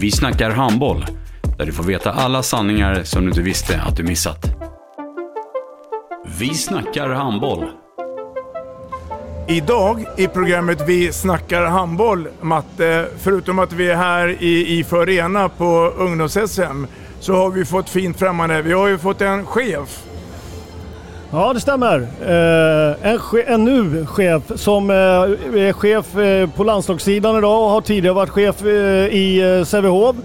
Vi snackar handboll, där du får veta alla sanningar som du inte visste att du missat. Vi snackar handboll. Idag i programmet Vi snackar handboll, Matte, förutom att vi är här i IFÖ Arena på ungdoms-SM, så har vi fått fint främmande. Vi har ju fått en chef. Ja, det stämmer. Eh, en, che- en nu chef som eh, är chef eh, på landslagssidan idag och har tidigare varit chef eh, i eh, Sävehof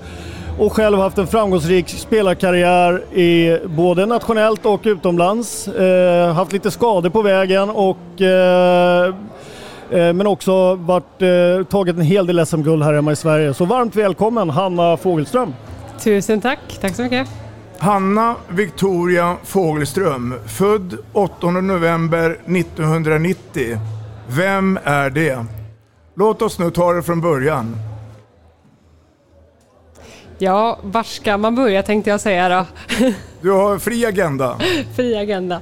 och själv haft en framgångsrik spelarkarriär i både nationellt och utomlands. Eh, haft lite skador på vägen och eh, eh, men också varit, eh, tagit en hel del SM-guld här hemma i Sverige. Så varmt välkommen Hanna Fogelström. Tusen tack, tack så mycket. Hanna Victoria Fogelström, född 8 november 1990. Vem är det? Låt oss nu ta det från början. Ja, var ska man börja tänkte jag säga då. Du har fri agenda. Fri agenda.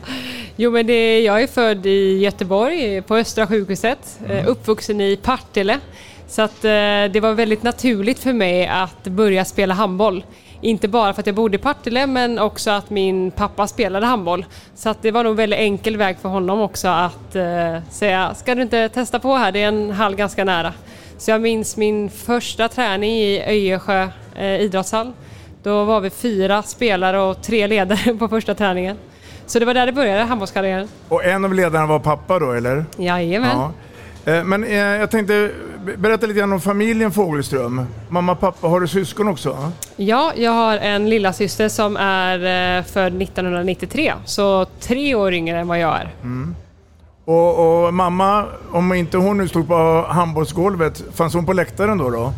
Jo men det, jag är född i Göteborg på Östra sjukhuset, eh, uppvuxen i Partille. Så att eh, det var väldigt naturligt för mig att börja spela handboll. Inte bara för att jag bodde i Partille men också att min pappa spelade handboll. Så att det var nog en väldigt enkel väg för honom också att eh, säga, ska du inte testa på här? Det är en hall ganska nära. Så jag minns min första träning i Öjersjö eh, idrottshall. Då var vi fyra spelare och tre ledare på första träningen. Så det var där det började, handbollskarriären. Och en av ledarna var pappa då, eller? Jajamän. Ja. Eh, Men eh, jag tänkte be- berätta lite grann om familjen Fogelström. Mamma, pappa, har du syskon också? Ja, jag har en lilla syster som är eh, född 1993, så tre år yngre än vad jag är. Och, och mamma, om inte hon nu stod på handbollsgolvet, fanns hon på läktaren då? då?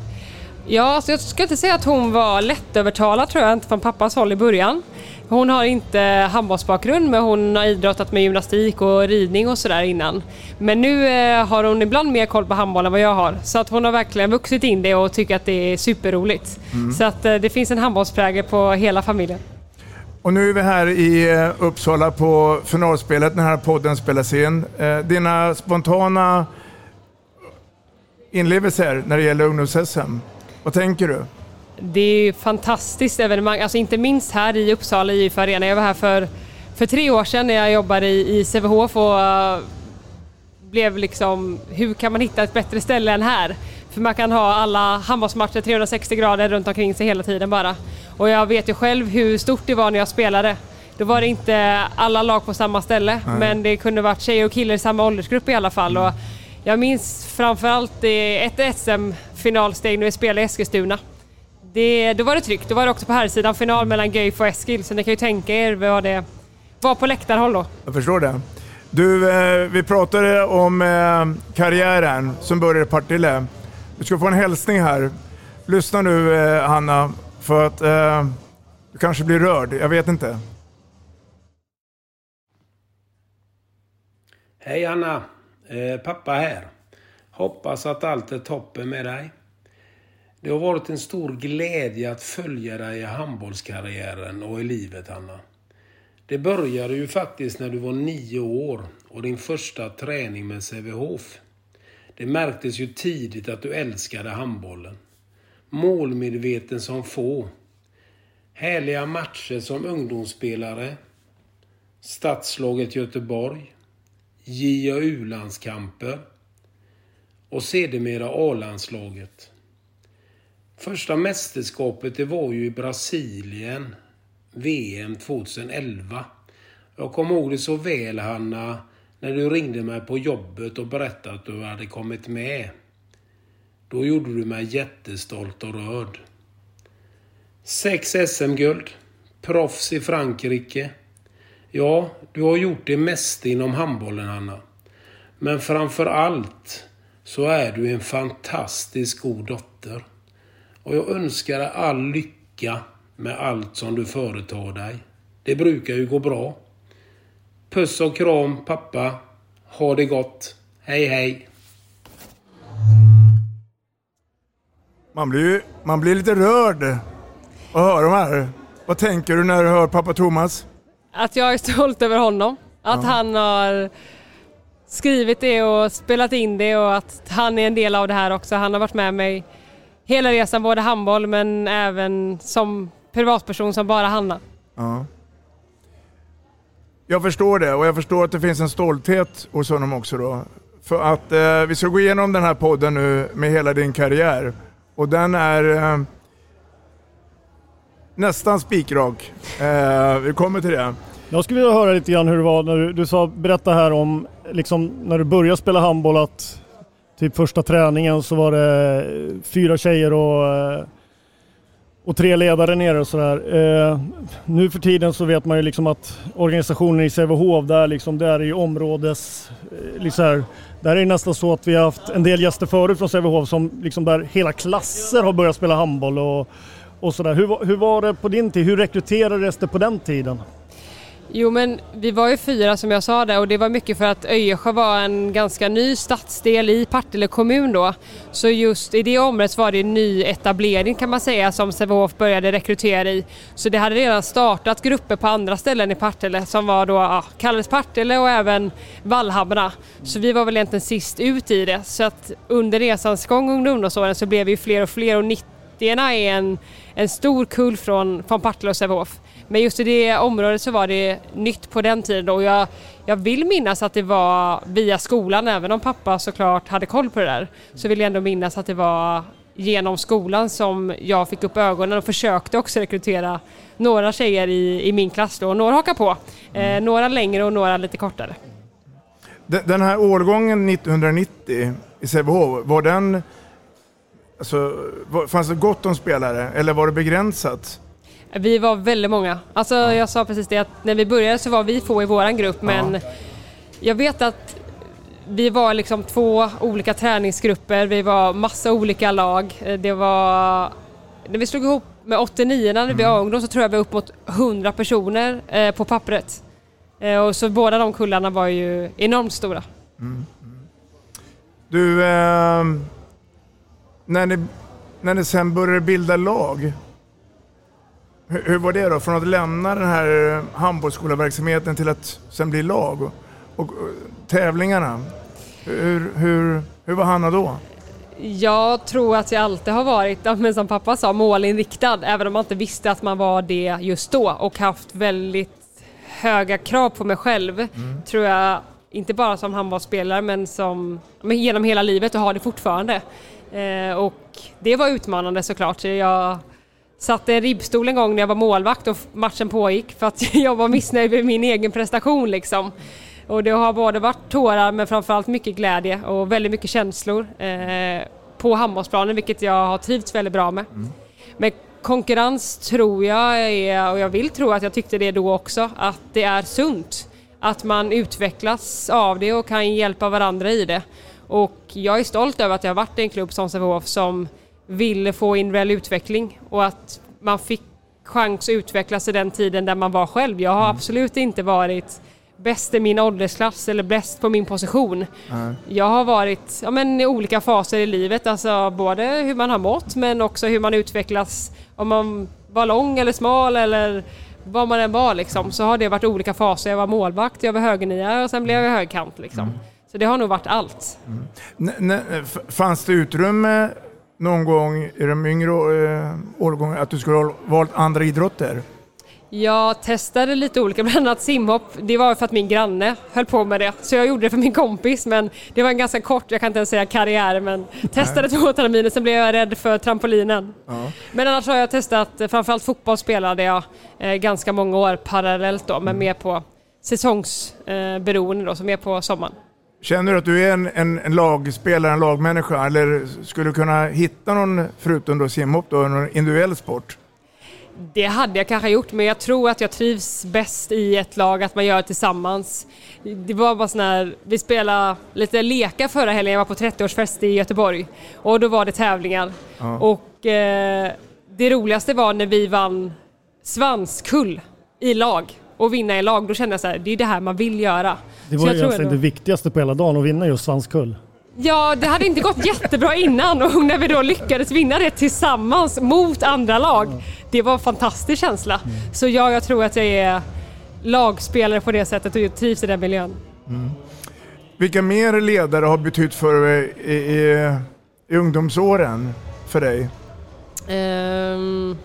Ja, så jag ska inte säga att hon var lättövertalad tror jag inte från pappas håll i början. Hon har inte handbollsbakgrund men hon har idrottat med gymnastik och ridning och sådär innan. Men nu eh, har hon ibland mer koll på handboll än vad jag har. Så att hon har verkligen vuxit in det och tycker att det är superroligt. Så att eh, det finns en handbollsprägel på hela familjen. Och nu är vi här i eh, Uppsala på finalspelet när den här podden spelas in. Dina spontana inlevelser när det gäller ungdoms-SM, vad tänker du? Det är ett fantastiskt evenemang, alltså inte minst här i Uppsala i IF Arena. Jag var här för, för tre år sedan när jag jobbade i, i Sävehof och uh, blev liksom, hur kan man hitta ett bättre ställe än här? För man kan ha alla handbollsmatcher 360 grader runt omkring sig hela tiden bara. Och jag vet ju själv hur stort det var när jag spelade. Då var det inte alla lag på samma ställe, men det kunde varit tjejer och killar i samma åldersgrupp i alla fall. Och jag minns framförallt ett SM-finalsteg när vi spelade i Eskilstuna. Det, då var det tryggt. Då var det också på här sidan final mellan Guif och Eskil, så ni kan ju tänka er vad det var på läktarhåll då. Jag förstår det. Du, eh, vi pratade om eh, karriären som började i Partille. Du ska få en hälsning här. Lyssna nu eh, Hanna, för att eh, du kanske blir rörd. Jag vet inte. Hej Anna! Eh, pappa här. Hoppas att allt är toppen med dig. Det har varit en stor glädje att följa dig i handbollskarriären och i livet, Anna. Det började ju faktiskt när du var nio år och din första träning med Sävehof. Det märktes ju tidigt att du älskade handbollen. Målmedveten som få. Härliga matcher som ungdomsspelare. Stadslaget Göteborg. J och U-landskamper och sedermera A-landslaget. Första mästerskapet det var ju i Brasilien. VM 2011. Jag kommer ihåg det så väl Hanna, när du ringde mig på jobbet och berättade att du hade kommit med. Då gjorde du mig jättestolt och rörd. Sex SM-guld. Proffs i Frankrike. Ja, du har gjort det mesta inom handbollen, Hanna. Men framför allt så är du en fantastiskt god dotter. Och jag önskar dig all lycka med allt som du företar dig. Det brukar ju gå bra. Puss och kram pappa. Ha det gott. Hej hej. Man blir, man blir lite rörd att höra de här. Vad tänker du när du hör pappa Thomas? Att jag är stolt över honom. Att Ja. han har skrivit det och spelat in det och att han är en del av det här också. Han har varit med mig hela resan, både handboll men även som privatperson som bara Hanna. Ja. Jag förstår det och jag förstår att det finns en stolthet hos honom också då. För att eh, vi ska gå igenom den här podden nu med hela din karriär. Och den är eh, nästan spikrak. Eh, vi kommer till det. Jag skulle vilja höra lite grann hur det var när du, du sa, berätta här om liksom, när du började spela handboll att typ första träningen så var det eh, fyra tjejer och, eh, och tre ledare nere och sådär. Eh, nu för tiden så vet man ju liksom att organisationen i Sävehof, där liksom, det är ju områdes... Liksom här, där är det nästan så att vi har haft en del gäster förut från Sävehof som liksom där hela klasser har börjat spela handboll och, och sådär. Hur, hur var det på din tid? Hur rekryterades det på den tiden? Jo men vi var ju fyra som jag sa det och det var mycket för att Öjersjö var en ganska ny stadsdel i Partille kommun då. Så just i det området var det en ny etablering kan man säga som Sävehof började rekrytera i. Så det hade redan startat grupper på andra ställen i Partille som var då ja, kallades Partille och även Vallhamra. Så vi var väl egentligen sist ut i det. Så att under resans gång under ungdomsåren så blev vi fler och fler och 90 är en, en stor kull från, från Partille och Sävehof. Men just i det området så var det nytt på den tiden och jag, jag vill minnas att det var via skolan, även om pappa såklart hade koll på det där, så vill jag ändå minnas att det var genom skolan som jag fick upp ögonen och försökte också rekrytera några tjejer i, i min klass då, och några hakar på. Eh, några längre och några lite kortare. Den här årgången 1990 i Sävehof, var den... Alltså, var, fanns det gott om spelare eller var det begränsat? Vi var väldigt många. Alltså jag sa precis det att när vi började så var vi få i våran grupp men jag vet att vi var liksom två olika träningsgrupper, vi var massa olika lag. Det var... När vi slog ihop med 89 när vi var ungdom så tror jag vi var upp mot 100 personer eh, på pappret. Eh, och så båda de kullarna var ju enormt stora. Du, eh, när, ni, när ni sen började bilda lag, hur, hur var det då? Från att lämna den här handbollsskolaverksamheten till att sen bli lag och, och, och tävlingarna. Hur, hur, hur var Hanna då? Jag tror att jag alltid har varit, men som pappa sa, målinriktad även om man inte visste att man var det just då och haft väldigt höga krav på mig själv. Tror jag, inte bara som handbollsspelare men, som, men genom hela livet och har det fortfarande. Eh, och det var utmanande såklart. Så Jag satte en ribbstol en gång när jag var målvakt och matchen pågick för att jag var missnöjd med min egen prestation liksom. Och det har både varit tårar men framförallt mycket glädje och väldigt mycket känslor eh, på handbollsplanen vilket jag har trivts väldigt bra med. Men konkurrens tror jag är, och jag vill tro att jag tyckte det då också, att det är sunt. Att man utvecklas av det och kan hjälpa varandra i det. Och jag är stolt över att jag har varit i en klubb som Sävehof som ville få individuell utveckling och att man fick chans att utvecklas i den tiden där man var själv. Jag har absolut inte varit bäst i min åldersklass eller bäst på min position. Jag har varit ja, men, i olika faser i livet, alltså både hur man har mått men också hur man utvecklas. Om man var lång eller smal eller vad man än var liksom, så har det varit olika faser. Jag var målvakt, jag var högernia och sen blev jag högkant. Liksom. Så det har nog varit allt. N- n- f- fanns det utrymme någon gång i de yngre eh, årgångarna att du skulle ha valt andra idrotter? Jag testade lite olika, bland annat simhopp. Det var för att min granne höll på med det. Så jag gjorde det för min kompis men det var en ganska kort, jag kan inte ens säga karriär, men testade två terminer, sen blev jag rädd för trampolinen. Ja. Men annars har jag testat, framförallt fotboll spelade jag eh, ganska många år parallellt då, men mer på säsongsberoende eh, då, så mer på sommaren. Känner du att du är en, en, en lagspelare, en lagmänniska eller skulle du kunna hitta någon, förutom då simhopp, då, någon individuell sport? Det hade jag kanske gjort, men jag tror att jag trivs bäst i ett lag, att man gör det tillsammans. Det var bara sån här, vi spelade lite lekar förra helgen, jag var på 30-årsfest i Göteborg och då var det tävlingar. Ja. Och eh, det roligaste var när vi vann svanskull i lag och vinna i lag, då kände jag så här, det är det här man vill göra. Det Så var jag ju tror egentligen ändå- det viktigaste på hela dagen, att vinna just svanskull. Ja, det hade inte gått jättebra innan och när vi då lyckades vinna det tillsammans mot andra lag, det var en fantastisk känsla. Så ja, jag tror att jag är lagspelare på det sättet och trivs i den miljön. Vilka mer ledare har betytt för dig i, i, i ungdomsåren för dig? Ehm,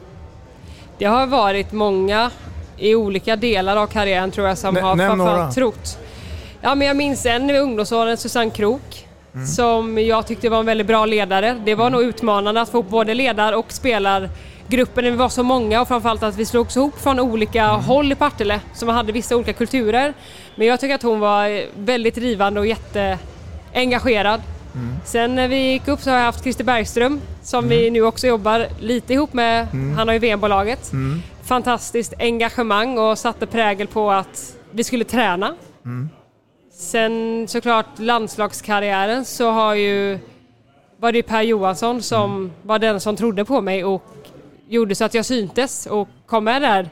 det har varit många i olika delar av karriären tror jag som Nä- har framförallt trott. Ja, men jag minns en i ungdomsåren, Susanne Krok, Mm. som jag tyckte var en väldigt bra ledare. Det var nog utmanande att få både ledar och spelargruppen när vi var så många och framförallt att vi slogs ihop från olika Mm. håll i Partille som hade vissa olika kulturer. Men jag tycker att hon var väldigt drivande och jätteengagerad. Mm. Sen när vi gick upp så har jag haft Christer Bergström som vi nu också jobbar lite ihop med. Mm. Han har ju VM-bolaget. Mm. Fantastiskt engagemang och satte prägel på att vi skulle träna. Mm. Sen såklart landslagskarriären så har ju var det Per Johansson som var den som trodde på mig och gjorde så att jag syntes och kom med där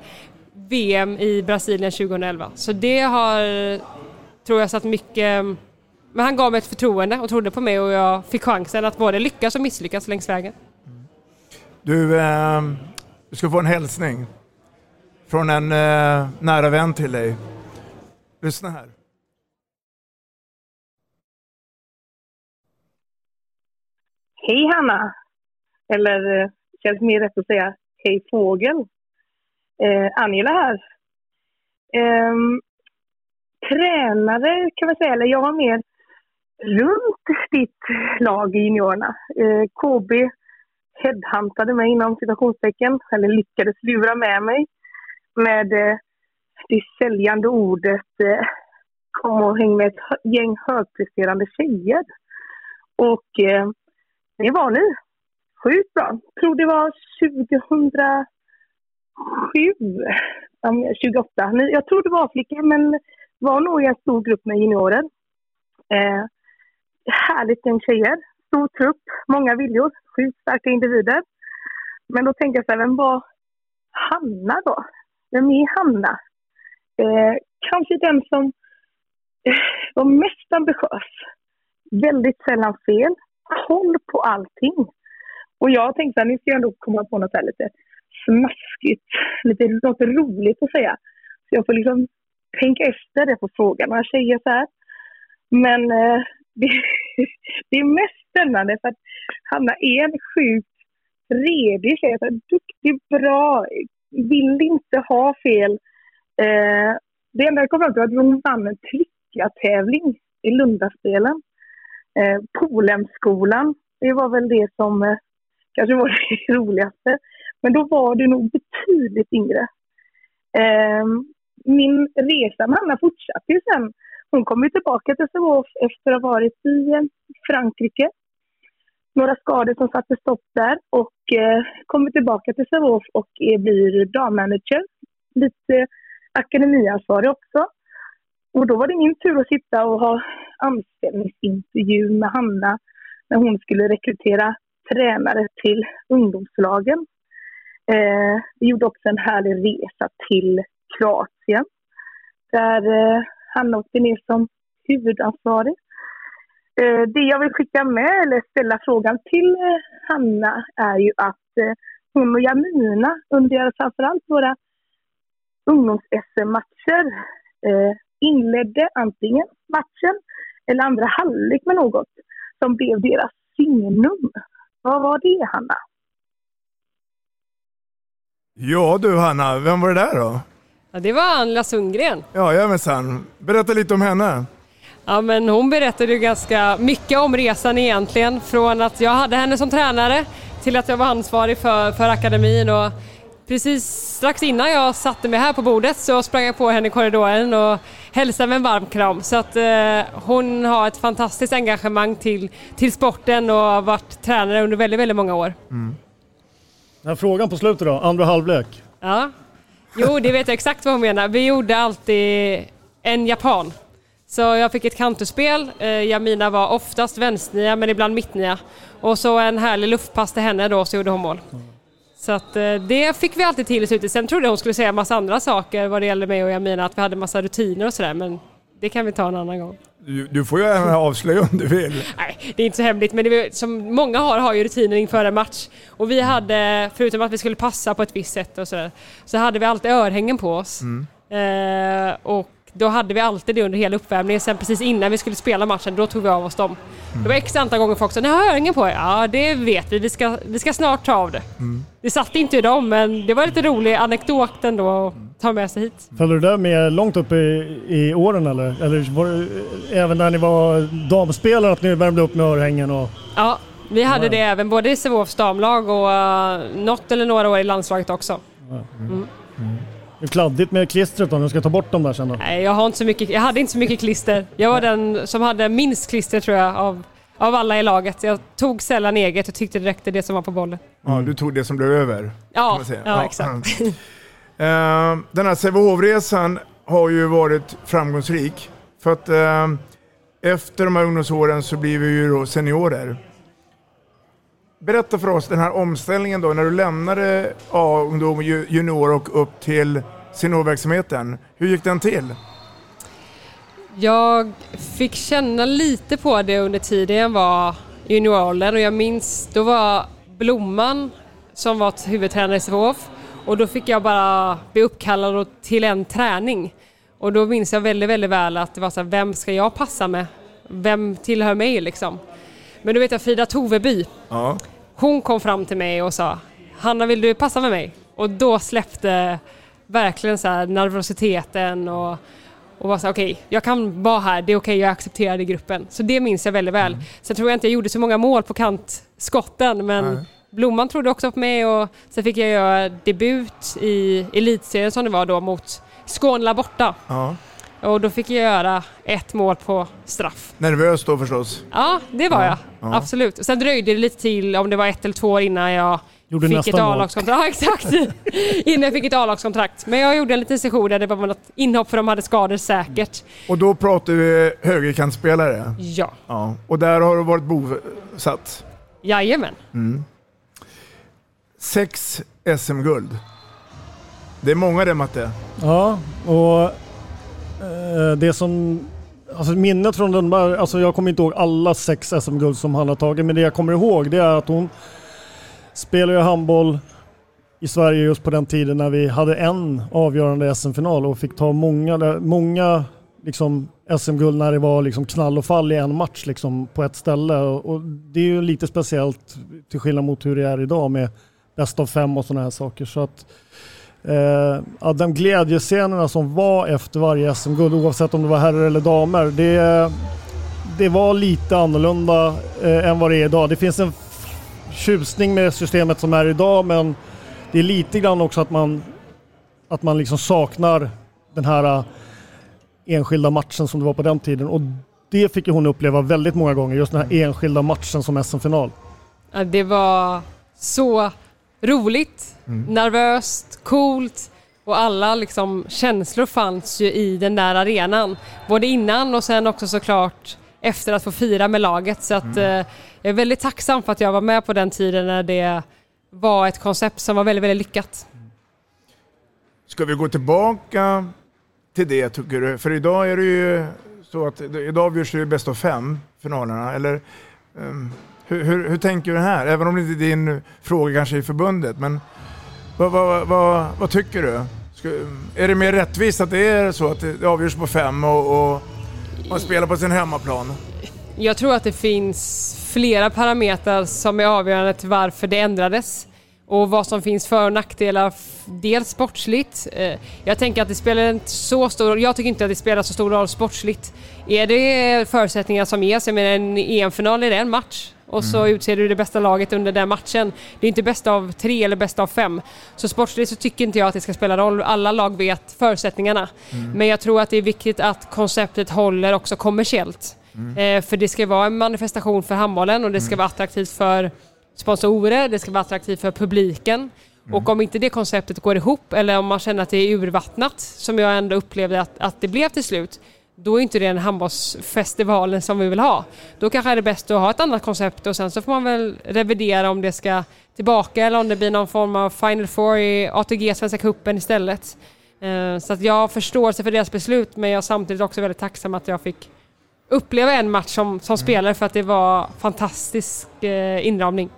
VM i Brasilien 2011. Så det har, tror jag, satt mycket... Men han gav mig ett förtroende och trodde på mig och jag fick chansen att både lyckas och misslyckas längs vägen. Du, eh, du ska få en hälsning från en eh, nära vän till dig. Lyssna här. Hej Hanna! Eller eh, känns mer rätt att säga hej fågel. Eh, Angela här. Eh, tränare kan man säga, eller jag var mer runt ditt lag i juniorerna. Eh, KB headhuntade mig inom citationstecken, eller lyckades lura med mig med eh, det säljande ordet eh, kom och häng med ett gäng högpresterande tjejer. Och eh, det var ni. Sjukt bra. Jag tror det var 2007, 28. Jag tror det var flickor, men var nog i en stor grupp med juniorer. Eh, härligt gäng tjejer. Stor trupp, många viljor, sjukt starka individer. Men då tänkte jag så här, vem var Hanna då? Vem är Hanna? Eh, kanske den som eh, var mest ambitiös. Väldigt sällan fel. Koll på allting. Och jag tänkte att nu ska jag ändå komma på något här lite smaskigt, lite något roligt att säga. Så jag får liksom tänka efter det på frågan. Några tjejer så här. Men eh, det, det är mest spännande för att Hanna är en sjukt redig tjej. Så duktig, bra, vill inte ha fel. Eh, det enda jag kom fram till var att hon vann en tävling i Lundaspelen. Eh, Polhemsskolan, det var väl det som eh, kanske var det roligaste. Men då var du nog betydligt yngre. Eh, min resa med Hanna fortsatte ju sen. Hon kom ju tillbaka till Sävehof efter att ha varit i eh, Frankrike. Några skador som satte stopp där och Eh, kommer tillbaka till Sävehof och blir dammanager. Lite akademiansvarig också. Och då var det min tur att sitta och ha anställningsintervju med Hanna när hon skulle rekrytera tränare till ungdomslagen. Eh, vi gjorde också en härlig resa till Kroatien där eh, Hanna åkte ner som huvudansvarig. Eh, det jag vill skicka med eller ställa frågan till eh, Hanna är ju att eh, hon och Jamina under framförallt våra ungdoms-SM-matcher eh, inledde antingen matchen eller andra halvlek med något som blev deras signum. Vad var det, Hanna? Ja du Hanna, vem var det där då? Ja, det var Angela Sundgren. Ja, jajamensan. Berätta lite om henne. Ja, men hon berättade ju ganska mycket om resan egentligen. Från att jag hade henne som tränare till att jag var ansvarig för, för akademin. Och precis strax innan jag satte mig här på bordet så sprang jag på henne i korridoren och hälsade med en varm kram. Så att eh, hon har ett fantastiskt engagemang till, till sporten och har varit tränare under väldigt, väldigt många år. Den här frågan på slutet då, andra halvlek. Ja. Jo, det vet jag exakt vad hon menar. Vi gjorde alltid en japan. Så jag fick ett kanterspel. Eh, Jamina var oftast vänsternia men ibland mittnia. Och så en härlig luftpass till henne då så gjorde hon mål. Så att eh, det fick vi alltid till i slutet. Sen trodde jag hon skulle säga massa andra saker vad det gäller mig och Jamina, att vi hade massa rutiner och sådär men det kan vi ta en annan gång. Du, du får ju gärna avslöja om du vill. Nej, det är inte så hemligt men det som många har, har ju rutiner inför en match. Och vi hade, förutom att vi skulle passa på ett visst sätt och sådär, så hade vi alltid örhängen på oss. Eh, och då hade vi alltid det under hela uppvärmningen. Sen precis innan vi skulle spela matchen, då tog vi av oss dem. Det var x antal gånger folk sa ni har örhängen på er. Ja, det vet vi. Vi ska, vi ska snart ta av det. Det satt inte i dem, men det var lite rolig anekdot ändå att ta med sig hit. Följde du det med långt upp i, i åren eller? Eller var det även när ni var damspelare att ni värmde upp med örhängen? Och... Ja, vi hade det även både i Sävehofs damlag och uh, något eller några år i landslaget också. Mm. Det är kladdigt med klistret om du ska ta bort dem där sen då. Nej, jag, har inte så mycket, jag hade inte så mycket klister. Jag var den som hade minst klister tror jag av, av alla i laget. Jag tog sällan eget och tyckte det räckte det som var på bollen. Ja, du tog det som blev över. Ja, säga. ja, exakt. Eh, Den här Sävehof-resan har ju varit framgångsrik. För att eh, efter de här ungdomsåren så blir vi ju då seniorer. Berätta för oss den här omställningen då när du lämnade A-ungdom, junior och upp till seniorverksamheten. Hur gick den till? Jag fick känna lite på det under tiden jag var i junioråldern och jag minns, då var Blomman som var huvudtränare i Sävehof och då fick jag bara bli uppkallad till en träning. Och då minns jag väldigt, väldigt väl att det var så här, vem ska jag passa med? Vem tillhör mig liksom? Men då vet jag Frida Toveby, Ja. hon kom fram till mig och sa Hanna vill du passa med mig? Och då släppte verkligen så nervositeten och, och var så okej, jag kan vara här, det är okej, jag är accepterad i gruppen. Så det minns jag väldigt väl. Sen tror jag inte jag gjorde så många mål på kantskotten men Nej. Blomman trodde också på mig och sen fick jag göra debut i elitserien som det var då mot Skånela borta. ja. Och då fick jag göra ett mål på straff. Nervös då förstås. Ja, det var Ja, jag. ja. Absolut. Sen dröjde det lite till, om det var ett eller två år innan jag Gjorde fick ett. A-lagskontrakt. Ja, exakt. innan jag fick ett A-lagskontrakt. Men jag gjorde en liten session där det var något inhopp för de hade skador säkert. Och då pratar vi högerkantspelare. Ja. Ja. Och där har du varit bosatt. Jajamän. Mm. Sex SM-guld. Det är många det Matte. Ja, och Eh, det som... Alltså minnet från den där, alltså jag kommer inte ihåg alla sex SM-guld som han har tagit, men det jag kommer ihåg det är att hon spelade ju handboll i Sverige just på den tiden när vi hade en avgörande SM-final och fick ta många, många liksom SM-guld när det var liksom knall och fall i en match liksom på ett ställe. Och, och det är ju lite speciellt till skillnad mot hur det är idag med bäst av fem och sådana här saker. Så att, eh, de glädjescenerna som var efter varje SM-guld, oavsett om det var herrar eller damer, det, det var lite annorlunda eh, än vad det är idag. Det finns en tjusning med systemet som är idag, men det är lite grann också att man, att man liksom saknar den här eh, enskilda matchen som det var på den tiden. Och det fick ju hon uppleva väldigt många gånger, just den här enskilda matchen som SM-final. Ja, Det var så roligt, Mm. nervöst, coolt och alla liksom känslor fanns ju i den där arenan. Både innan och sen också såklart efter att få fira med laget. Så att, eh, jag är väldigt tacksam för att jag var med på den tiden när det var ett koncept som var väldigt, väldigt lyckat. Ska vi gå tillbaka till det tycker du? För idag är det ju så att idag avgörs ju bäst av fem finalerna. Eller, ehm, hur, hur, hur tänker du här? Även om det inte är din fråga kanske i förbundet. Men vad, vad, vad, vad tycker du? Ska, är det mer rättvist att det är så att det avgörs på fem och, och man spelar på sin hemmaplan? Jag tror att det finns flera parametrar som är avgörande till varför det ändrades. och vad som finns för och nackdelar, dels sportsligt. Eh, jag tänker att det spelar inte så stor roll, jag tycker inte att det spelar så stor roll sportsligt. Är det förutsättningar som ges, jag menar en EM-final är det en match och så utser du det bästa laget under den matchen. Det är inte bäst av tre eller bäst av fem. Så sportsligt så tycker inte jag att det ska spela roll, alla lag vet förutsättningarna. Men jag tror att det är viktigt att konceptet håller också kommersiellt. Eh, för det ska vara en manifestation för handbollen och det ska vara attraktivt för sponsorer, det ska vara attraktivt för publiken. Och om inte det konceptet går ihop eller om man känner att det är urvattnat, som jag ändå upplevde att, att det blev till slut, då är inte det den handbollsfestivalen som vi vill ha. Då kanske är det bäst att ha ett annat koncept och sen så får man väl revidera om det ska tillbaka eller om det blir någon form av Final Four i ATG Svenska Cupen istället. Eh, Så att jag har förståelse för deras beslut men jag är samtidigt också väldigt tacksam att jag fick uppleva en match som, som spelare för att det var fantastisk eh, inramning.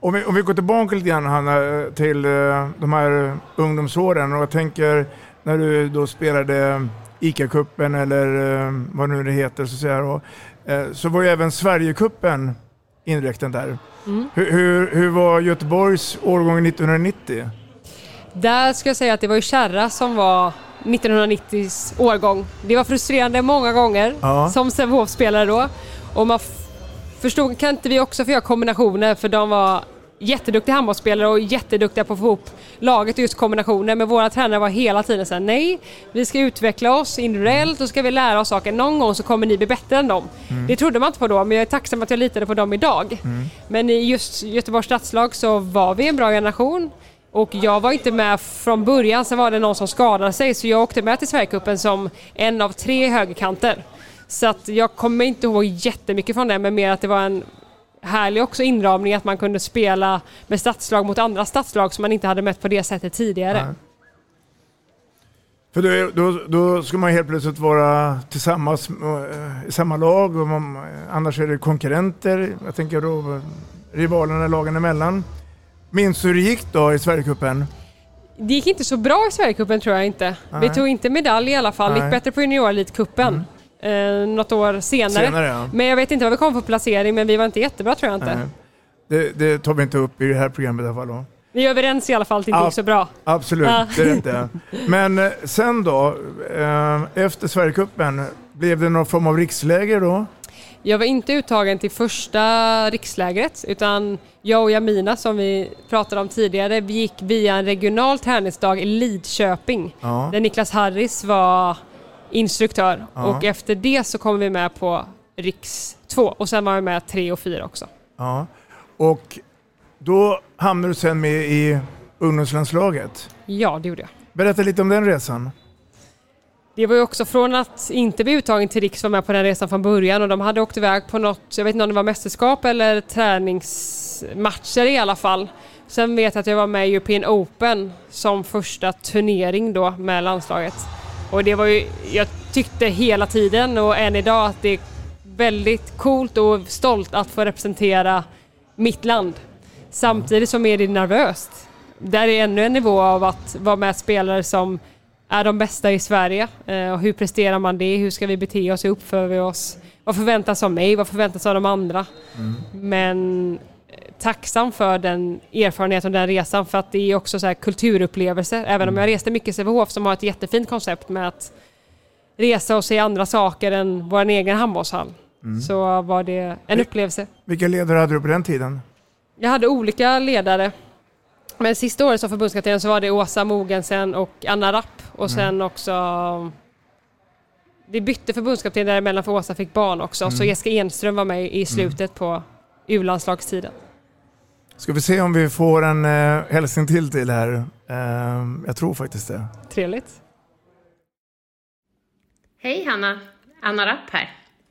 Om vi, om vi går tillbaka lite grann Hanna, till eh, de här ungdomsåren och jag tänker när du då spelade ICA-cupen eller eh, vad nu det heter så, säga, då, eh, så var ju även Sverigecupen inräknad där. Mm. Hur, hur, hur var Göteborgs årgång 1990? Där ska jag säga att det var ju Kärra som var 1990s årgång. Det var frustrerande många gånger Ja. som Sävehof-spelare då. Och man förstod, kan inte vi också få göra kombinationer för de var jätteduktiga handbollsspelare och jätteduktiga på att få ihop laget och just kombinationer. Men våra tränare var hela tiden såhär, nej, vi ska utveckla oss individuellt och ska vi lära oss saker. Någon gång så kommer ni bli bättre än dem. Mm. Det trodde man inte på då, men jag är tacksam att jag litade på dem idag. Men i just Göteborgs stadslag så var vi en bra generation. Och jag var inte med från början, sen var det någon som skadade sig så jag åkte med till Sverigecupen som en av tre högerkanter. Så att jag kommer inte ihåg jättemycket från det men mer att det var en härlig också inramning att man kunde spela med stadslag mot andra stadslag som man inte hade mött på det sättet tidigare. Nej. För då, då, då ska man helt plötsligt vara tillsammans eh, i samma lag och man, annars är det konkurrenter. Jag tänker då rivalerna lagen emellan. Minns du hur det gick då i Sverigecupen? Det gick inte så bra i Sverigecupen tror jag inte. Vi Nej. tog inte medalj i alla fall, det gick bättre på juniorelitcupen. Eh, något år senare. Senare, ja. Men jag vet inte vad vi kom för placering men vi var inte jättebra tror jag inte. Nej. Det, det tar vi inte upp i det här programmet i alla fall. Då. Vi är överens i alla fall att det inte gick så bra. Absolut, Ja. det är det. Men eh, sen då, eh, efter Sverigecupen, blev det någon form av riksläger då? Jag var inte uttagen till första rikslägret utan jag och Jamina som vi pratade om tidigare vi gick via en regional träningsdag i Lidköping Ja. där Niklas Harris var instruktör Ja. och efter det så kom vi med på riks 2 och sen var vi med 3 och 4 också. Ja. Och då hamnade du sen med i ungdomslandslaget. Ja, det gjorde jag. Berätta lite om den resan. Det var ju också från att inte bli uttagen till Riks var med på den resan från början och de hade åkt iväg på något, jag vet inte om det var mästerskap eller träningsmatcher i alla fall. Sen vet jag att jag var med i European Open som första turnering då med landslaget. Och det var ju, jag tyckte hela tiden och än idag att det är väldigt coolt och stolt att få representera mitt land. Samtidigt som är det nervöst. Där är ännu en nivå av att vara med spelare som är de bästa i Sverige. Eh, och hur presterar man det? Hur ska vi bete oss? Hur uppför vi oss? Vad förväntas av mig? Vad förväntas av de andra? Men eh, tacksam för den erfarenheten och den resan för att det är också så här kulturupplevelser. Även om jag reste mycket i Sävehof som har ett jättefint koncept med att resa och se andra saker än vår egen handbollshall. Mm. Så var det en upplevelse. Vilka ledare hade du på den tiden? Jag hade olika ledare. Men sista året som förbundskapten så var det Åsa Mogensen och Anna Rapp och sen också vi bytte förbundskapten däremellan för Åsa fick barn också så Mm. Jessica Enström var med i slutet på U-landslagstiden. Ska vi se om vi får en eh, hälsning till till här. Eh, jag tror faktiskt det. Trevligt. Hej Hanna! Anna Rapp här.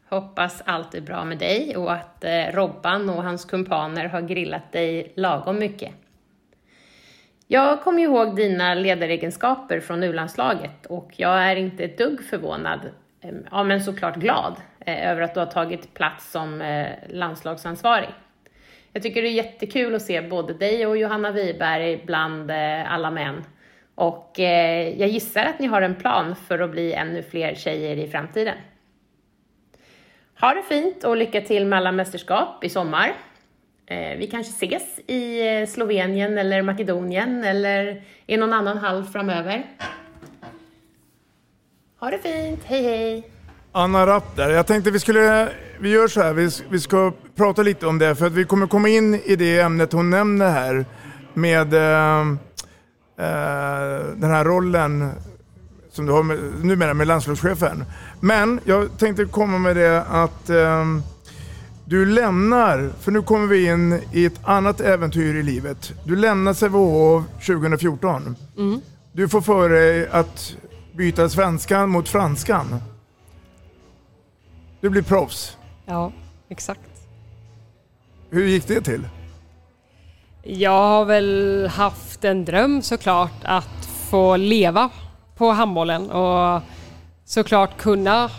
Hoppas allt är bra med dig och att eh, Robban och hans kumpaner har grillat dig lagom mycket. Jag kommer ihåg dina ledaregenskaper från U-landslaget och jag är inte ett dugg förvånad, eh, ja men såklart glad, eh, över att du har tagit plats som eh, landslagsansvarig. Jag tycker det är jättekul att se både dig och Johanna Wiberg bland eh, alla män. Och eh, jag gissar att ni har en plan för att bli ännu fler tjejer i framtiden. Ha det fint och lycka till med alla mästerskap i sommar. Eh, vi kanske ses i Slovenien eller Makedonien eller i någon annan hall framöver. Ha det fint, hej hej! Anna Rapp där. Jag tänkte vi skulle, vi gör så här, vi, vi ska prata lite om det för att vi kommer komma in i det ämnet hon nämner här med eh, eh, den här rollen som du har med, numera med landslagschefen. Men jag tänkte komma med det att eh, du lämnar, för nu kommer vi in i ett annat äventyr i livet. Du lämnar Sävehof 2014. Mm. Du får för dig att byta svenskan mot franskan. Du blir proffs. Ja, exakt. Hur gick det till? Jag har väl haft en dröm såklart att få leva på handbollen och såklart kunna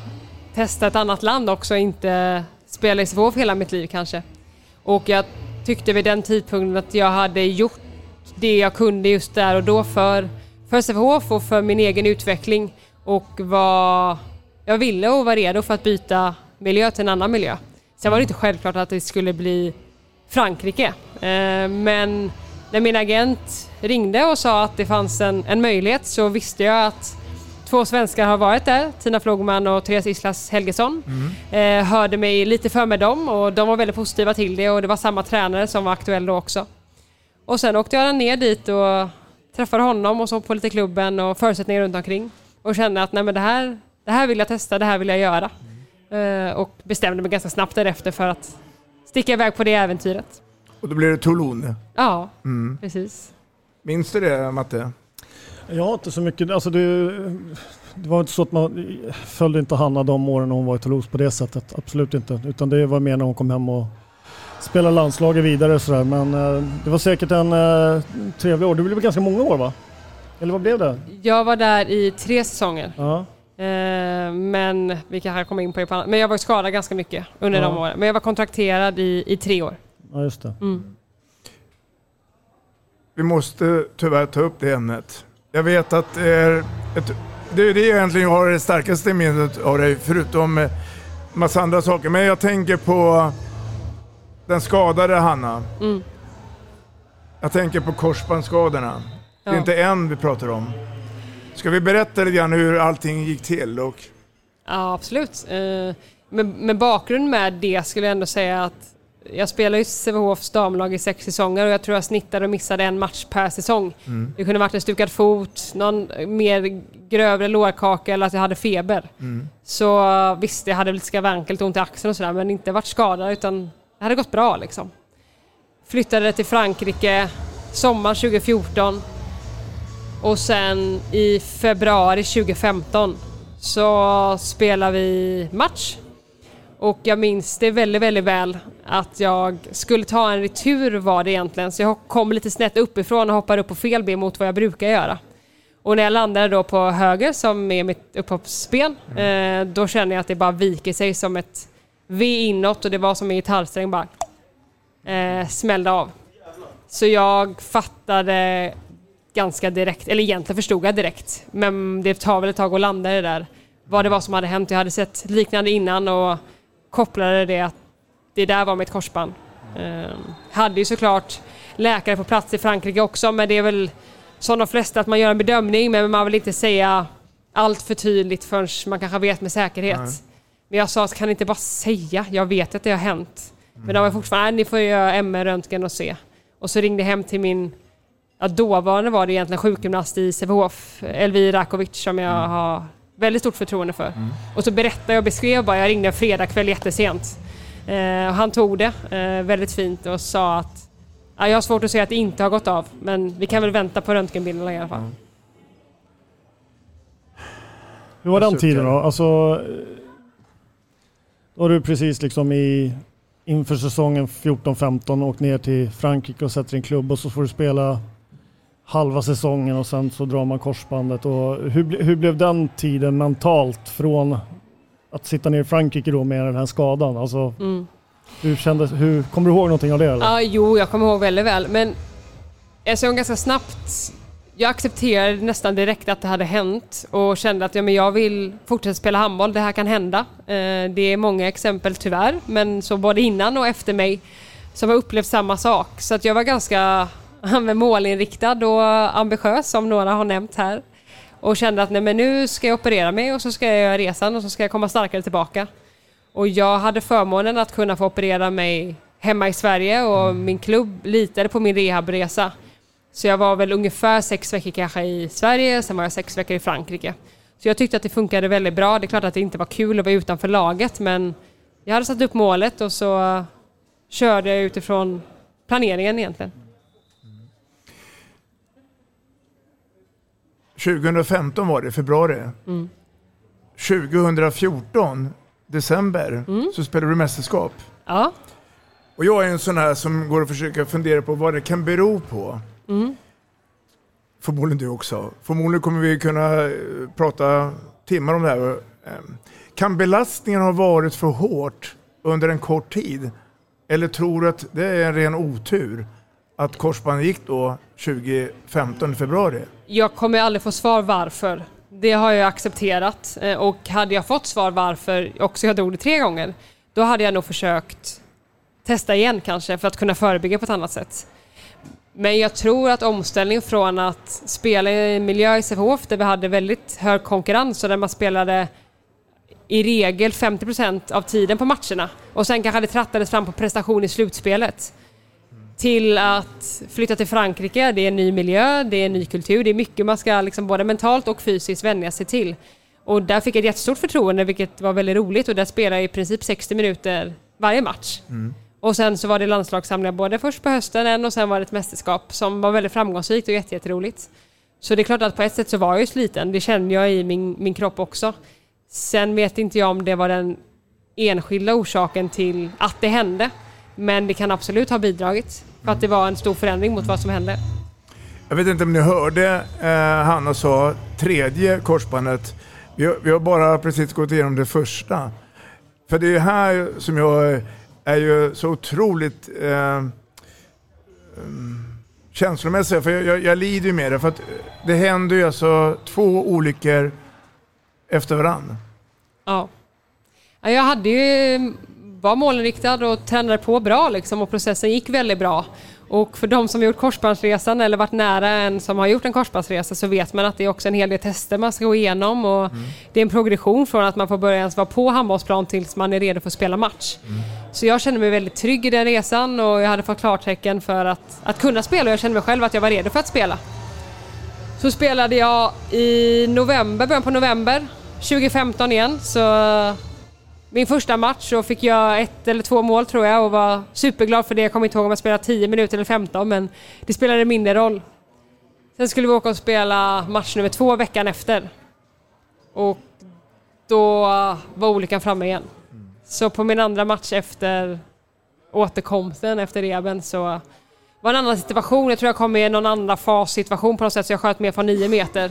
testa ett annat land också, inte spela i Sävehof hela mitt liv kanske. Och jag tyckte vid den tidpunkten att jag hade gjort det jag kunde just där och då för, för Sävehof och för min egen utveckling och var, jag ville och var redo för att byta miljö till en annan miljö. Sen var det inte självklart att det skulle bli Frankrike. Eh, Men när min agent ringde och sa att det fanns en, en möjlighet så visste jag att två svenskar har varit där, Tina Flogman och Therese Islas Helgesson. Eh, hörde mig lite för med dem och de var väldigt positiva till det och det var samma tränare som var aktuell då också. Och sen åkte jag ner dit och träffade honom och såg på lite klubben och förutsättningar runt omkring. Och kände att nej men det här, det här vill jag testa, det här vill jag göra. Eh, och bestämde mig ganska snabbt därefter för att sticka iväg på det äventyret. Och då blir det Toulon. Ja, Mm. precis. Minns du det Matte? Jag har inte så mycket, alltså det, det var inte så att man följde inte Hanna de åren hon var i Toulouse på det sättet. Absolut inte. Utan det var mer när hon kom hem och spelade landslaget vidare och sådär. Men eh, det var säkert en eh, trevlig år. Det blev ganska många år va? Eller vad blev det? Jag var där i tre säsonger. Ja. Eh, men vi kanske kommer in på det. Men jag var skadad ganska mycket under Ja. de åren. Men jag var kontrakterad i, i tre år. Ja just det. Mm. Vi måste tyvärr ta upp det ämnet. Jag vet att det är ett, det är det jag egentligen har det starkaste minnet av dig, förutom eh, massa andra saker. Men jag tänker på den skadade Hanna. Mm. Jag tänker på korsbandsskadorna. Det är Ja. inte en vi pratar om. Ska vi berätta lite grann hur allting gick till? Och, Ja, absolut. Eh, med, med bakgrund med det skulle jag ändå säga att jag spelade i Sävehofs damlag i sex säsonger och jag tror jag snittade och missade en match per säsong. Mm. Det kunde varit en stukad fot, någon mer grövre lårkaka eller att jag hade feber. Mm. Så visst, jag hade lite skavankelt och ont i axeln och sådär men inte varit skadad utan det hade gått bra liksom. Flyttade till Frankrike sommar 2014 och sen i februari 2015 så spelade vi match. Och jag minns det väldigt, väldigt väl att jag skulle ta en retur var det egentligen. Så jag kom lite snett uppifrån och hoppade upp på fel ben mot vad jag brukar göra. Och när jag landade då på höger som är mitt upphoppsben, eh, då känner jag att det bara viker sig som ett V inåt och det var som en gitarrsträng bara eh, smällde av. Så jag fattade ganska direkt, eller egentligen förstod jag direkt, men det tar väl ett tag att landa i det där. Vad det var som hade hänt. Jag hade sett liknande innan och kopplade det att det där var mitt korsband. Eh, hade ju såklart läkare på plats i Frankrike också, men det är väl som de flesta att man gör en bedömning, men man vill inte säga allt för tydligt förrän man kanske vet med säkerhet. Nej. Men jag sa att kan ni inte bara säga, jag vet att det har hänt. Men de var fortfarande, nej, ni får göra MR-röntgen och se. Och så ringde jag hem till min, ja dåvarande var det egentligen sjukgymnast i Sävehof, Elvira Rakovic som jag har väldigt stort förtroende för. Och så berättade jag och beskrev bara, jag ringde en fredagkväll jättesent. Eh, och han tog det eh, väldigt fint och sa att ja, jag har svårt att se att det inte har gått av, men vi kan väl vänta på röntgenbilderna i alla fall. Hur var den tiden då? Alltså, då har du precis liksom i, inför säsongen 14-15 åkt ner till Frankrike och sätter en klubb och så får du spela halva säsongen och sen så drar man korsbandet. Och hur, hur blev den tiden mentalt från att sitta ner i Frankrike då med den här skadan? Alltså, Mm. hur kändes, hur, kommer du ihåg någonting av det? Eller? Ja, jo, jag kommer ihåg väldigt väl. Men jag ganska snabbt... Jag accepterade nästan direkt att det hade hänt och kände att ja, men jag vill fortsätta spela handboll. Det här kan hända. Eh, det är många exempel tyvärr, men så både innan och efter mig som har upplevt samma sak. Så att jag var ganska målinriktad och ambitiös som några har nämnt här. Och kände att nej, men nu ska jag operera mig och så ska jag göra resan och så ska jag komma starkare tillbaka. Och jag hade förmånen att kunna få operera mig hemma i Sverige och min klubb litade på min rehabresa. Så jag var väl ungefär sex veckor kanske i Sverige, sen var jag sex veckor i Frankrike. Så jag tyckte att det funkade väldigt bra. Det är klart att det inte var kul att vara utanför laget men jag hade satt upp målet och så körde jag utifrån planeringen egentligen. 2015 var det, februari. Mm. 2014, december, så spelade du mästerskap. Ja. Och jag är en sån här som går och försöker fundera på vad det kan bero på. Mm. Förmodligen du också. Förmodligen kommer vi kunna eh, prata timmar om det här. Eh, Kan belastningen ha varit för hårt under en kort tid? Eller tror du att det är en ren otur att korsbandet gick då 2015 i februari? Jag kommer aldrig få svar varför. Det har jag accepterat. Eh, och hade jag fått svar varför också jag drog det tre gånger, då hade jag nog försökt testa igen kanske för att kunna förebygga på ett annat sätt. Men jag tror att omställningen från att spela i en miljö i Sävehof där vi hade väldigt hög konkurrens och där man spelade i regel 50 procent av tiden på matcherna och sen kanske det trattades fram på prestation i slutspelet till att flytta till Frankrike. Det är en ny miljö, det är en ny kultur, det är mycket man ska liksom både mentalt och fysiskt vänja sig till. Och där fick jag ett jättestort förtroende vilket var väldigt roligt och där spelade jag i princip 60 minuter varje match. Och sen så var det landslagssamlingar både först på hösten en och sen var det ett mästerskap som var väldigt framgångsrikt och jätte- jätteroligt. Så det är klart att på ett sätt så var jag ju sliten, det kände jag i min, min kropp också. Sen vet inte jag om det var den enskilda orsaken till att det hände. Men det kan absolut ha bidragit för att det var en stor förändring mot vad som hände. Jag vet inte om ni hörde eh, Hanna sa tredje korsbandet. Vi har, vi har bara precis gått igenom det första. För det är här som jag är ju så otroligt eh, um, känslomässig. För jag, jag, jag lider ju med det. För att det händer ju alltså två olyckor efter varann. Ja. Ja, Jag hade ju, var målinriktad och tränade på bra liksom och processen gick väldigt bra. Och för de som har gjort korsbandsresan eller varit nära en som har gjort en korsbandsresa så vet man att det är också en hel del tester man ska gå igenom och det är en progression från att man får börja ens vara på handbollsplan tills man är redo för att spela match. Så jag kände mig väldigt trygg i den resan och jag hade fått klartecken för att, att kunna spela och jag kände mig själv att jag var redo för att spela. Så spelade jag i november, början på november 2015 igen. Så min första match så fick jag ett eller två mål tror jag och var superglad för det. Jag kommer inte ihåg om jag spelade 10 minuter eller 15 men det spelade mindre roll. Sen skulle vi åka och spela match nummer två veckan efter. Och då var olyckan framme igen. Så på min andra match efter återkomsten efter rehaben så var det en annan situation. Jag tror jag kom i någon andra fassituation på något sätt så jag sköt mer från 9 meter.